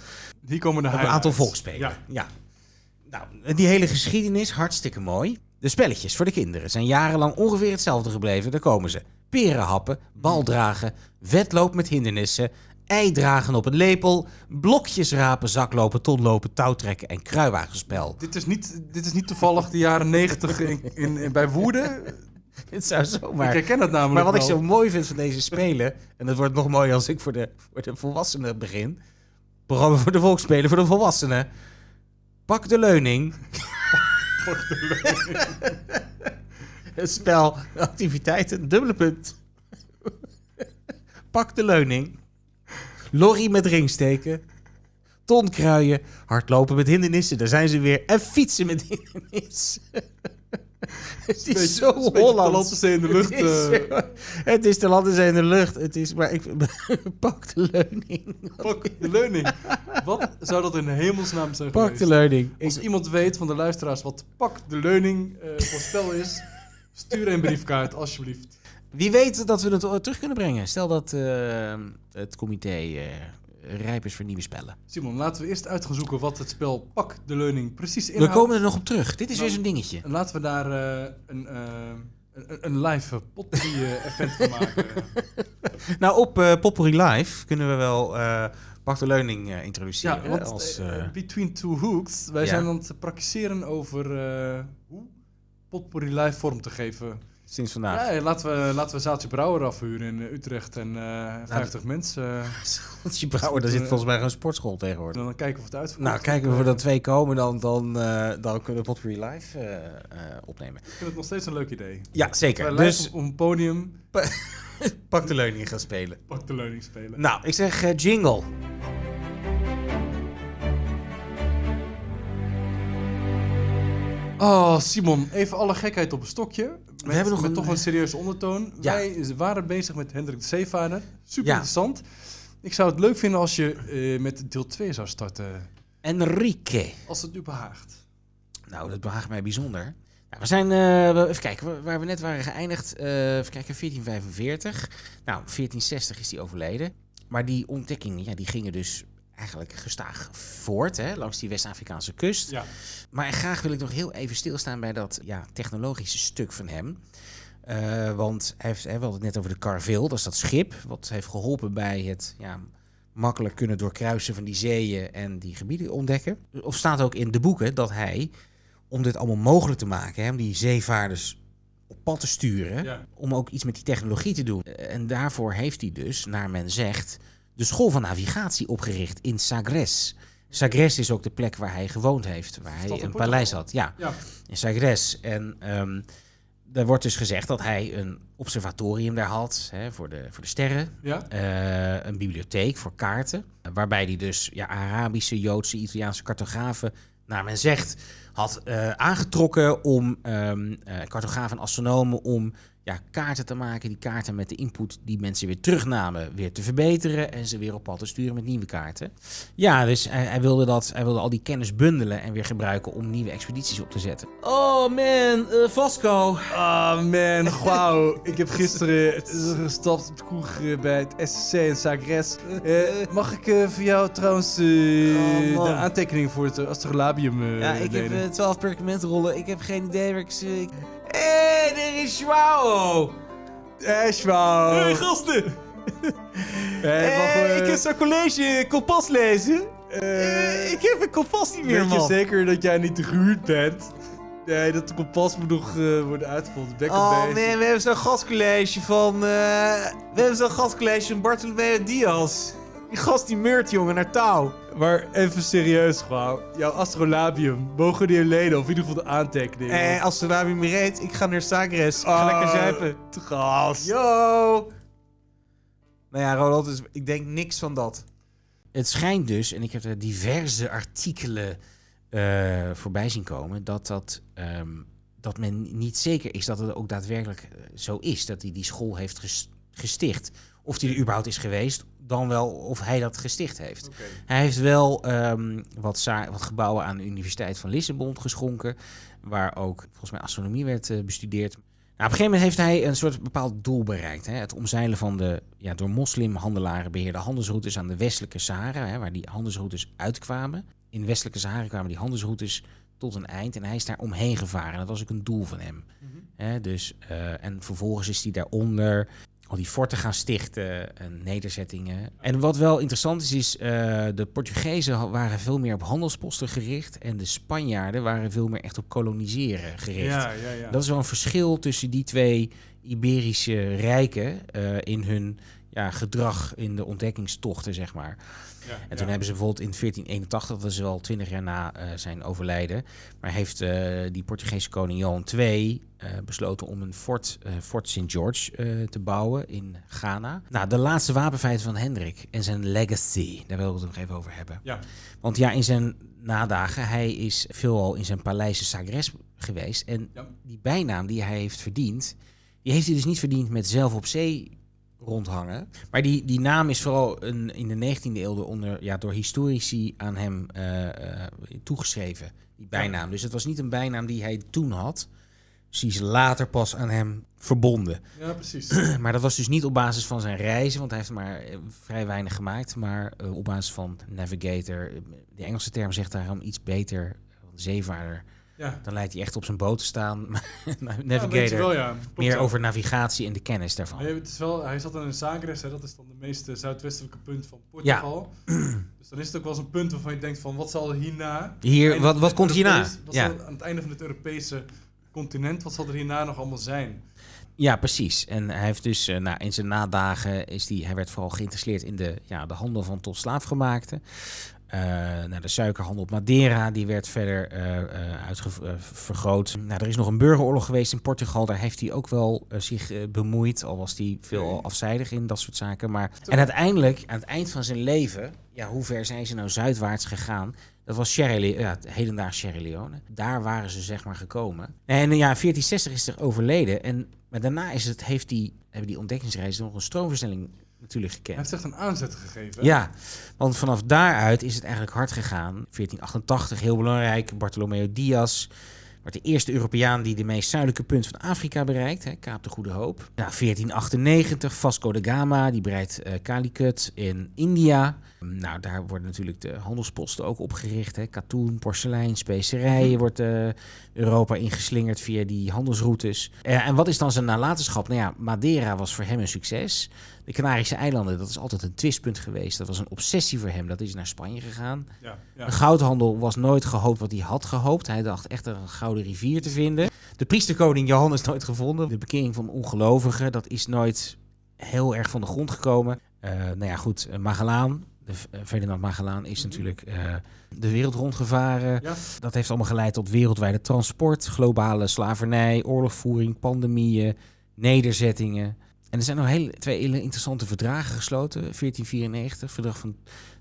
Hier komen de Een aantal volksspelen. Ja. Ja. Nou, die hele geschiedenis, hartstikke mooi. De spelletjes voor de kinderen zijn jarenlang ongeveer hetzelfde gebleven. Daar komen ze. Peren happen, bal dragen, wedloop met hindernissen, ei dragen op een lepel, blokjes rapen, zaklopen, tonlopen, touwtrekken en kruiwagenspel. Dit is, niet, dit is niet toevallig de jaren negentig in, in, in- bij Woerden. Het zou zomaar... Ik herken dat namelijk Maar wat ik zo mooi vind van deze spelen, en dat wordt nog mooier als ik voor de, voor de volwassenen begin. Programma voor de volksspelen voor de volwassenen. Pak de leuning. Het spel, activiteiten, dubbele punt. Pak de leuning. Lorry met ringsteken. Ton kruien. Hardlopen met hindernissen, daar zijn ze weer. En fietsen met hindernissen. Het is Beetje- zo. Hollandse in de lucht. Het is, eh, zo- het is de landen zijn in de lucht. Het is, maar ik pak de leuning. pak de leuning. Wat zou dat in hemelsnaam zijn Pak geweest? de leuning. Ik, Als iemand weet van de luisteraars wat pak de leuning eh voor spel is, stuur een briefkaart alsjeblieft. Wie weet dat we het o- terug kunnen brengen. Stel dat eh, het comité eh, rijp is voor nieuwe spellen. Simon, laten we eerst uit gaan zoeken wat het spel pak de leuning precies We inhoudt. komen er nog op terug. Dit is Nou, weer zo'n dingetje. En laten we daar eh, een, eh, een, een live potpourri eh, event van maken. Nou, op eh Potpourri Live kunnen we wel eh Pak de Leuning eh, introduceren. Ja, want als, eh, eh, Between Two Hooks, wij ja. zijn aan het praktiseren over eh, hoe potpourri live vorm te geven. Sinds vandaag. Ja, laten we, laten we Zaaltje Brouwer afhuren in eh, Utrecht en eh 50 mensen. eh, Want je brouwer, daar zit volgens mij een sportschool tegenwoordig. dan kijken of het uitvoert. Nou, kijken of er dan twee komen, dan, dan, eh, dan kunnen we Potpourri Live eh, eh, opnemen. Ik vind het nog steeds een leuk idee. Ja, zeker. Dus op een podium Pak de Leuning gaan spelen. pak de leuning spelen. Nou, ik zeg eh, jingle. Oh, Simon, even alle gekheid op een stokje. Met, hebben nog een- toch een serieuze ondertoon. Ja. Wij waren bezig met Hendrik de Zeevaarder. Super Ja. interessant. Ik zou het leuk vinden als je eh, met deel 2 zou starten. Enrique. Als het u behaagt. Nou, dat behaagt mij bijzonder. Nou, we zijn, eh, we- even kijken, waar- we net waren geëindigd. eh even kijken, 1445. Nou, 1460 is die overleden. Maar die ontdekkingen, ja, die gingen dus eigenlijk gestaag voort, hè, langs die West-Afrikaanse kust. Ja. Maar graag wil ik nog heel even stilstaan bij dat ja, technologische stuk van hem. Eh, want hij heeft, hè, we hadden het net over de Carville, dat is dat schip, wat heeft geholpen bij het ja, makkelijk kunnen doorkruisen van die zeeën en die gebieden ontdekken. Of staat ook in de boeken dat hij, om dit allemaal mogelijk te maken, hè, om die zeevaarders op pad te sturen, Ja. om ook iets met die technologie te doen. En daarvoor heeft hij dus, naar men zegt, de school van navigatie opgericht in Sagres. Sagres is ook de plek waar hij gewoond heeft, waar hij een paleis had. Ja, Ja. in Sagres. En ehm er wordt dus gezegd dat hij een observatorium daar had hè, voor, de, voor de sterren. Ja? Eh, een bibliotheek voor kaarten. Waarbij hij dus ja, Arabische, Joodse, Italiaanse cartografen, naar men zegt, had eh, aangetrokken om eh, cartografen en astronomen om ja, kaarten te maken. Die kaarten met de input die mensen weer terugnamen, weer te verbeteren en ze weer op pad te sturen met nieuwe kaarten. Ja, dus hij, hij wilde dat, hij wilde al die kennis bundelen en weer gebruiken om nieuwe expedities op te zetten. Oh man, eh, Vasco. Ah man, wauw. Ik heb gisteren gestapt op de kroeg bij het SCC in Sagres. Eh, mag ik eh, voor jou trouwens Oh, de aantekening voor het astrolabium eh Ja, ik heb lenen? eh, 12 perkamentrollen. Ik heb geen idee waar ik ze... hey, er is Joao! Eh, Schwau. gasten! Eh, wacht, eh, zo'n college kompas lezen. Eh, ik heb een kompas niet meer, Weet je man. zeker dat jij niet te gehuurd bent? Nee, dat kompas moet nog eh, worden uitgevoerd. Back Oh man, basics. we hebben zo'n gastcollege van... we hebben zo'n gastcollege van Bartolomeo Diaz. Die gast die meurt, jongen, naar touw. Maar even serieus gewoon. Jouw astrolabium, mogen die leden of in ieder geval de aantekening? Eh, als de naam me reed, ik ga naar Sagres. Ik ga Ah, lekker zuipen. Gast. Yo! Nou ja, Roland, dus ik denk niks van dat. Het schijnt dus, en ik heb er diverse artikelen eh, voorbij zien komen, dat, dat, ehm, dat men niet zeker is dat het ook daadwerkelijk eh, zo is. Dat hij die school heeft ges- gesticht. Of hij er überhaupt is geweest, dan wel of hij dat gesticht heeft. Hij heeft wel ehm, wat, wat gebouwen aan de Universiteit van Lissabon geschonken, waar ook volgens mij astronomie werd eh, bestudeerd. Nou, op een gegeven moment heeft hij een soort bepaald doel bereikt. Hè? Het omzeilen van de ja, door moslimhandelaren beheerde handelsroutes aan de westelijke Sahara, hè, waar die handelsroutes uitkwamen. In de westelijke Sahara kwamen die handelsroutes tot een eind en hij is daar omheen gevaren. Dat was ook een doel van hem. Hè, dus, eh, en vervolgens is hij daaronder al die forten gaan stichten en nederzettingen. En wat wel interessant is, is uh, de Portugezen waren veel meer op handelsposten gericht en de Spanjaarden waren veel meer echt op koloniseren gericht. Ja, ja, ja. Dat is wel een verschil tussen die twee Iberische rijken eh, in hun ja, gedrag in de ontdekkingstochten, zeg maar. Ja, En ja. toen hebben ze bijvoorbeeld in 1481, dat is wel twintig jaar na eh, zijn overlijden, maar heeft eh, die Portugese koning Johan II eh, besloten om een fort, Fort St. George te bouwen in Ghana. Nou, de laatste wapenfeiten van Hendrik en zijn legacy, daar wil ik het nog even over hebben. Ja. Want ja, in zijn nadagen, hij is veelal in zijn paleis in Sagres geweest. En Ja. die bijnaam die hij heeft verdiend, die heeft hij dus niet verdiend met zelf op zee rondhangen. Maar die, die naam is vooral een, in de 19e eeuw onder, ja, door historici aan hem eh, eh, toegeschreven. Die bijnaam. Dus het was niet een bijnaam die hij toen had. Dus die is later pas aan hem verbonden. Ja, precies. Maar dat was dus niet op basis van zijn reizen, want hij heeft maar eh, vrij weinig gemaakt. Maar op basis van navigator. De Engelse term zegt daarom iets beter. Zeevaarder. Ja. Dan lijkt hij echt op zijn boot te staan. Ja, navigator. wel, ja. Klopt, meer over navigatie en de kennis daarvan. Maar het is wel, hij zat dan in Sagres, hè, dat is dan de meest eh, zuidwestelijke punt van Portugal. Dus dan is het ook wel eens een punt waarvan je denkt van, wat zal er hierna... Hier, wat- wat komt hierna? Wat Ja. aan het einde van het Europese continent, wat zal er hierna nog allemaal zijn? Ja, precies. En hij heeft dus eh, nou, in zijn nadagen is die, hij werd vooral geïnteresseerd in de, ja, de handel van tot slaafgemaakte. Nou, de suikerhandel op Madeira die werd verder eh eh, uitge- eh, vergroot. Nou, er is nog een burgeroorlog geweest in Portugal. Daar heeft hij ook wel zich bemoeid. Al was hij veel afzijdig in dat soort zaken. Maar, en uiteindelijk, aan het eind van zijn leven, ja, hoe ver zijn ze nou zuidwaarts gegaan? Dat was Sierra Le- ja, hedendaags Sierra Leone. Daar waren ze zeg maar gekomen. En ja, 1460 is er overleden. En, maar daarna is het, heeft die, hebben die ontdekkingsreizen nog een stroomversnelling natuurlijk Hij gekend. heeft echt een aanzet gegeven. hè? Ja, want vanaf daaruit is het eigenlijk hard gegaan. 1488, heel belangrijk. Bartolomeo Diaz wordt de eerste Europeaan die de meest zuidelijke punt van Afrika bereikt. Hè, Kaap de Goede Hoop. Nou, 1498, Vasco da Gama, die bereikt eh Calicut in India. Nou, daar worden natuurlijk de handelsposten ook opgericht. Hè. Katoen, porselein, specerijen wordt eh, Europa ingeslingerd via die handelsroutes. Eh, en wat is dan zijn nalatenschap? Nou ja, Madeira was voor hem een succes. De Canarische eilanden, dat is altijd een twistpunt geweest. Dat was een obsessie voor hem. Dat is naar Spanje gegaan. Ja, ja. De goudhandel was nooit gehoopt wat hij had gehoopt. Hij dacht echt een gouden rivier te vinden. De priesterkoning Johan is nooit gevonden. De bekering van ongelovigen, dat is nooit heel erg van de grond gekomen. Eh, nou ja, goed, eh, Magellaan, de, eh, Ferdinand Magellaan is natuurlijk de wereld rondgevaren. Ja. Dat heeft allemaal geleid tot wereldwijde transport, globale slavernij, oorlogvoering, pandemieën, nederzettingen. En er zijn nog hele, twee hele interessante verdragen gesloten. 1494, verdrag van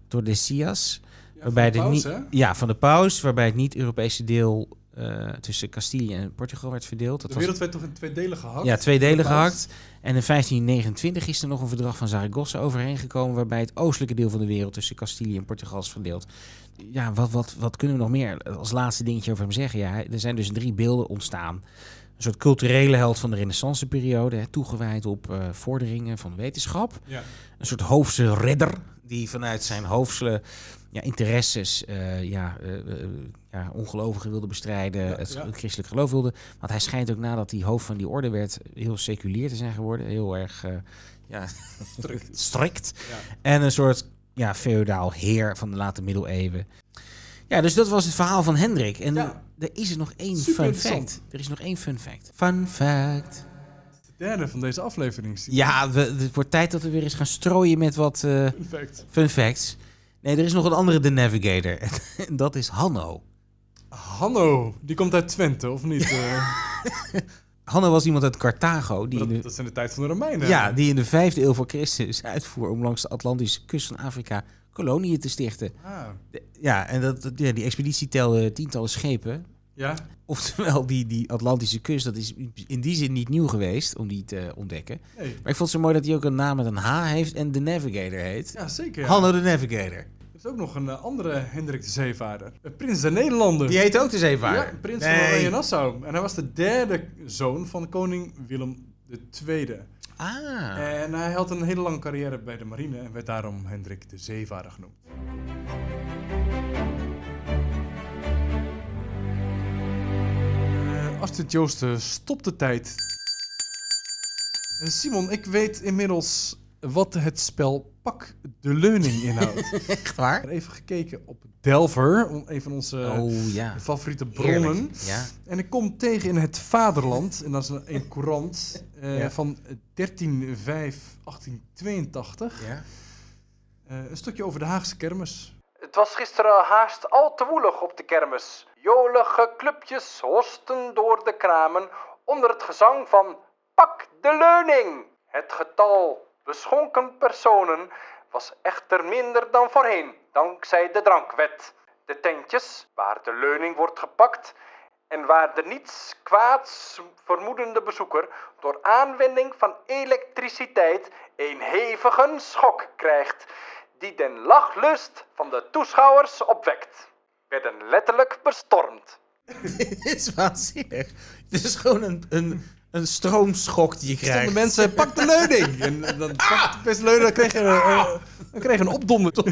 Tordesillas. Ja, waarbij van de paus, ja, van de paus, waarbij het niet-Europese deel eh, tussen Castilië en Portugal werd verdeeld. Dat De was wereld werd toch in twee delen gehakt? ja, twee delen gehakt. En in 1529 is er nog een verdrag van Zaragoza overheen gekomen... waarbij het oostelijke deel van de wereld tussen Castilië en Portugal is verdeeld. Ja, wat, wat, wat kunnen we nog meer als laatste dingetje over hem zeggen? Ja, er zijn dus drie beelden ontstaan. Een soort culturele held van de renaissanceperiode... hè, toegewijd op eh, vorderingen van wetenschap. Ja. Een soort hoofdse redder die vanuit zijn hoofdsele ja, interesses eh, ja, eh, ja, ongelovigen wilde bestrijden, Ja, het, ja. christelijk geloof wilde. Want hij schijnt ook nadat hij hoofd van die orde werd, heel seculier te zijn geworden. Heel erg ja, Strikt. strikt. Ja. En een soort ja, feodaal heer van de late middeleeuwen. Ja, dus dat was het verhaal van Hendrik. En Ja. er is er nog één Super fun fact. Er is nog één fun fact. Fun fact. De derde van deze aflevering. Ja, we, het wordt tijd dat we weer eens gaan strooien met wat eh, fun facts. Nee, er is nog een andere The Navigator. En dat is Hanno. Hanno, die komt uit Twente, of niet? Eh, Hanno was iemand uit Carthago die dat, de, dat is in de tijd van de Romeinen. ja, die in de vijfde eeuw voor Christus uitvoer om langs de Atlantische kust van Afrika koloniën te stichten. Ah, De- Ja, en dat, ja, die expeditie telde tientallen schepen. ja. Oftewel, die, die Atlantische kust, dat is in die zin niet nieuw geweest om die te ontdekken. Nee. Maar ik vond het zo mooi dat hij ook een naam met een H heeft en de Navigator heet. Ja, zeker. Ja. Hanno de Navigator. Er is ook nog een eh, andere Hendrik de Zeevaarder. Een prins der Nederlanden. Die heet ook de zeevaarder. Ja, prins van Oranje Nassau. En hij was de derde zoon van koning Willem II. Ah. En hij had een hele lange carrière bij de marine en werd daarom Hendrik de Zeevaarder genoemd. Eh, Astrid Joosten, stop de tijd. Eh, Simon, ik weet inmiddels wat het spel Pak de Leuning inhoudt. Echt waar? Ik heb even gekeken op Delver, om- een van onze oh ja. favoriete bronnen. Ja. En ik kom tegen in het Vaderland, en dat is een, een courant eh, Ja. van 13-5-1882. ja. Eh, een stukje over de Haagse kermis. Het was gisteren haast al te woelig op de kermis. Jolige clubjes hosten door de kramen onder het gezang van Pak de leuning. Het getal beschonken personen was echter minder dan voorheen, dankzij de drankwet. De tentjes, waar de leuning wordt gepakt, en waar de niets kwaads vermoedende bezoeker door aanwending van elektriciteit een hevige schok krijgt, die den lachlust van de toeschouwers opwekt, werden letterlijk bestormd. Dit is waanzinnig. Het is gewoon een, een, een stroomschok die je krijgt. Stonden mensen, pak de leuning! En dan pakte de beste leuning, dan kreeg je een, eh, dan kreeg je een opdonder.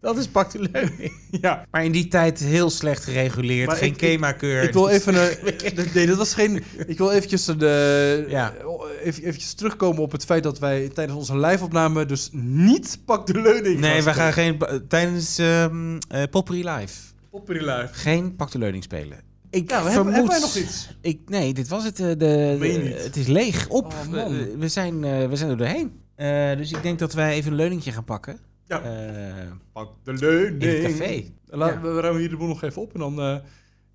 Dat is pak de leuning. Ja. Maar in die tijd heel slecht gereguleerd. Maar geen ik- ik- KEMA-keur. Ik wil even een. Nee, dat was geen. Ik wil eventjes, de, Ja. even, eventjes terugkomen op het feit dat wij tijdens onze live-opname dus niet pak de leuning. Nee, we gaan geen... Tijdens ehm eh Poppery Live. Live. Geen pak de leuning spelen. Ik Ja, we vermoed... hebben wij nog iets? Ik, nee, dit was het. eh, de, de- het is leeg. Op. Oh, man. we, we zijn, eh, we zijn er doorheen. Eh, dus ik denk dat wij even een leuningje gaan pakken. Ja. Eh, Pak de leuning. in het café. Laat, Ja. we, we ruimen hier de boel nog even op en dan. eh,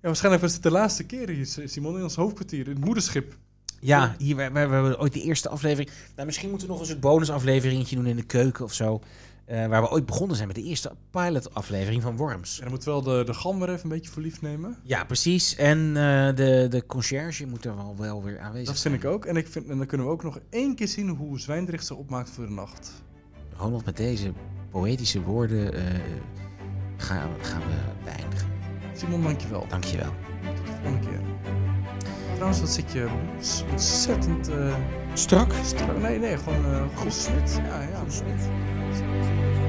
ja, waarschijnlijk was het de laatste keer hier, Simon, in ons hoofdkwartier, in het moederschip. Ja, hier, we, we, we hebben ooit de eerste aflevering. Nou, misschien moeten we nog eens een bonusafleveringetje doen in de keuken of zo. Eh, waar we ooit begonnen zijn met de eerste pilot-aflevering van Worms. En dan moet wel de, de gam weer even een beetje voor lief nemen. Ja, precies. En eh, de, de conciërge moet er wel, wel weer aanwezig Dat zijn. vind ik ook. En, ik vind, en dan kunnen we ook nog één keer zien hoe Zwijndrecht zich opmaakt voor de nacht. Ronald, met deze poëtische woorden eh, gaan, gaan we beëindigen. Simon, dankjewel. Dankjewel. Tot de volgende keer. Trouwens, wat zit je ontzettend... eh Strak? strak. Nee, nee, gewoon uh, goed. Ja, ja. Thank you.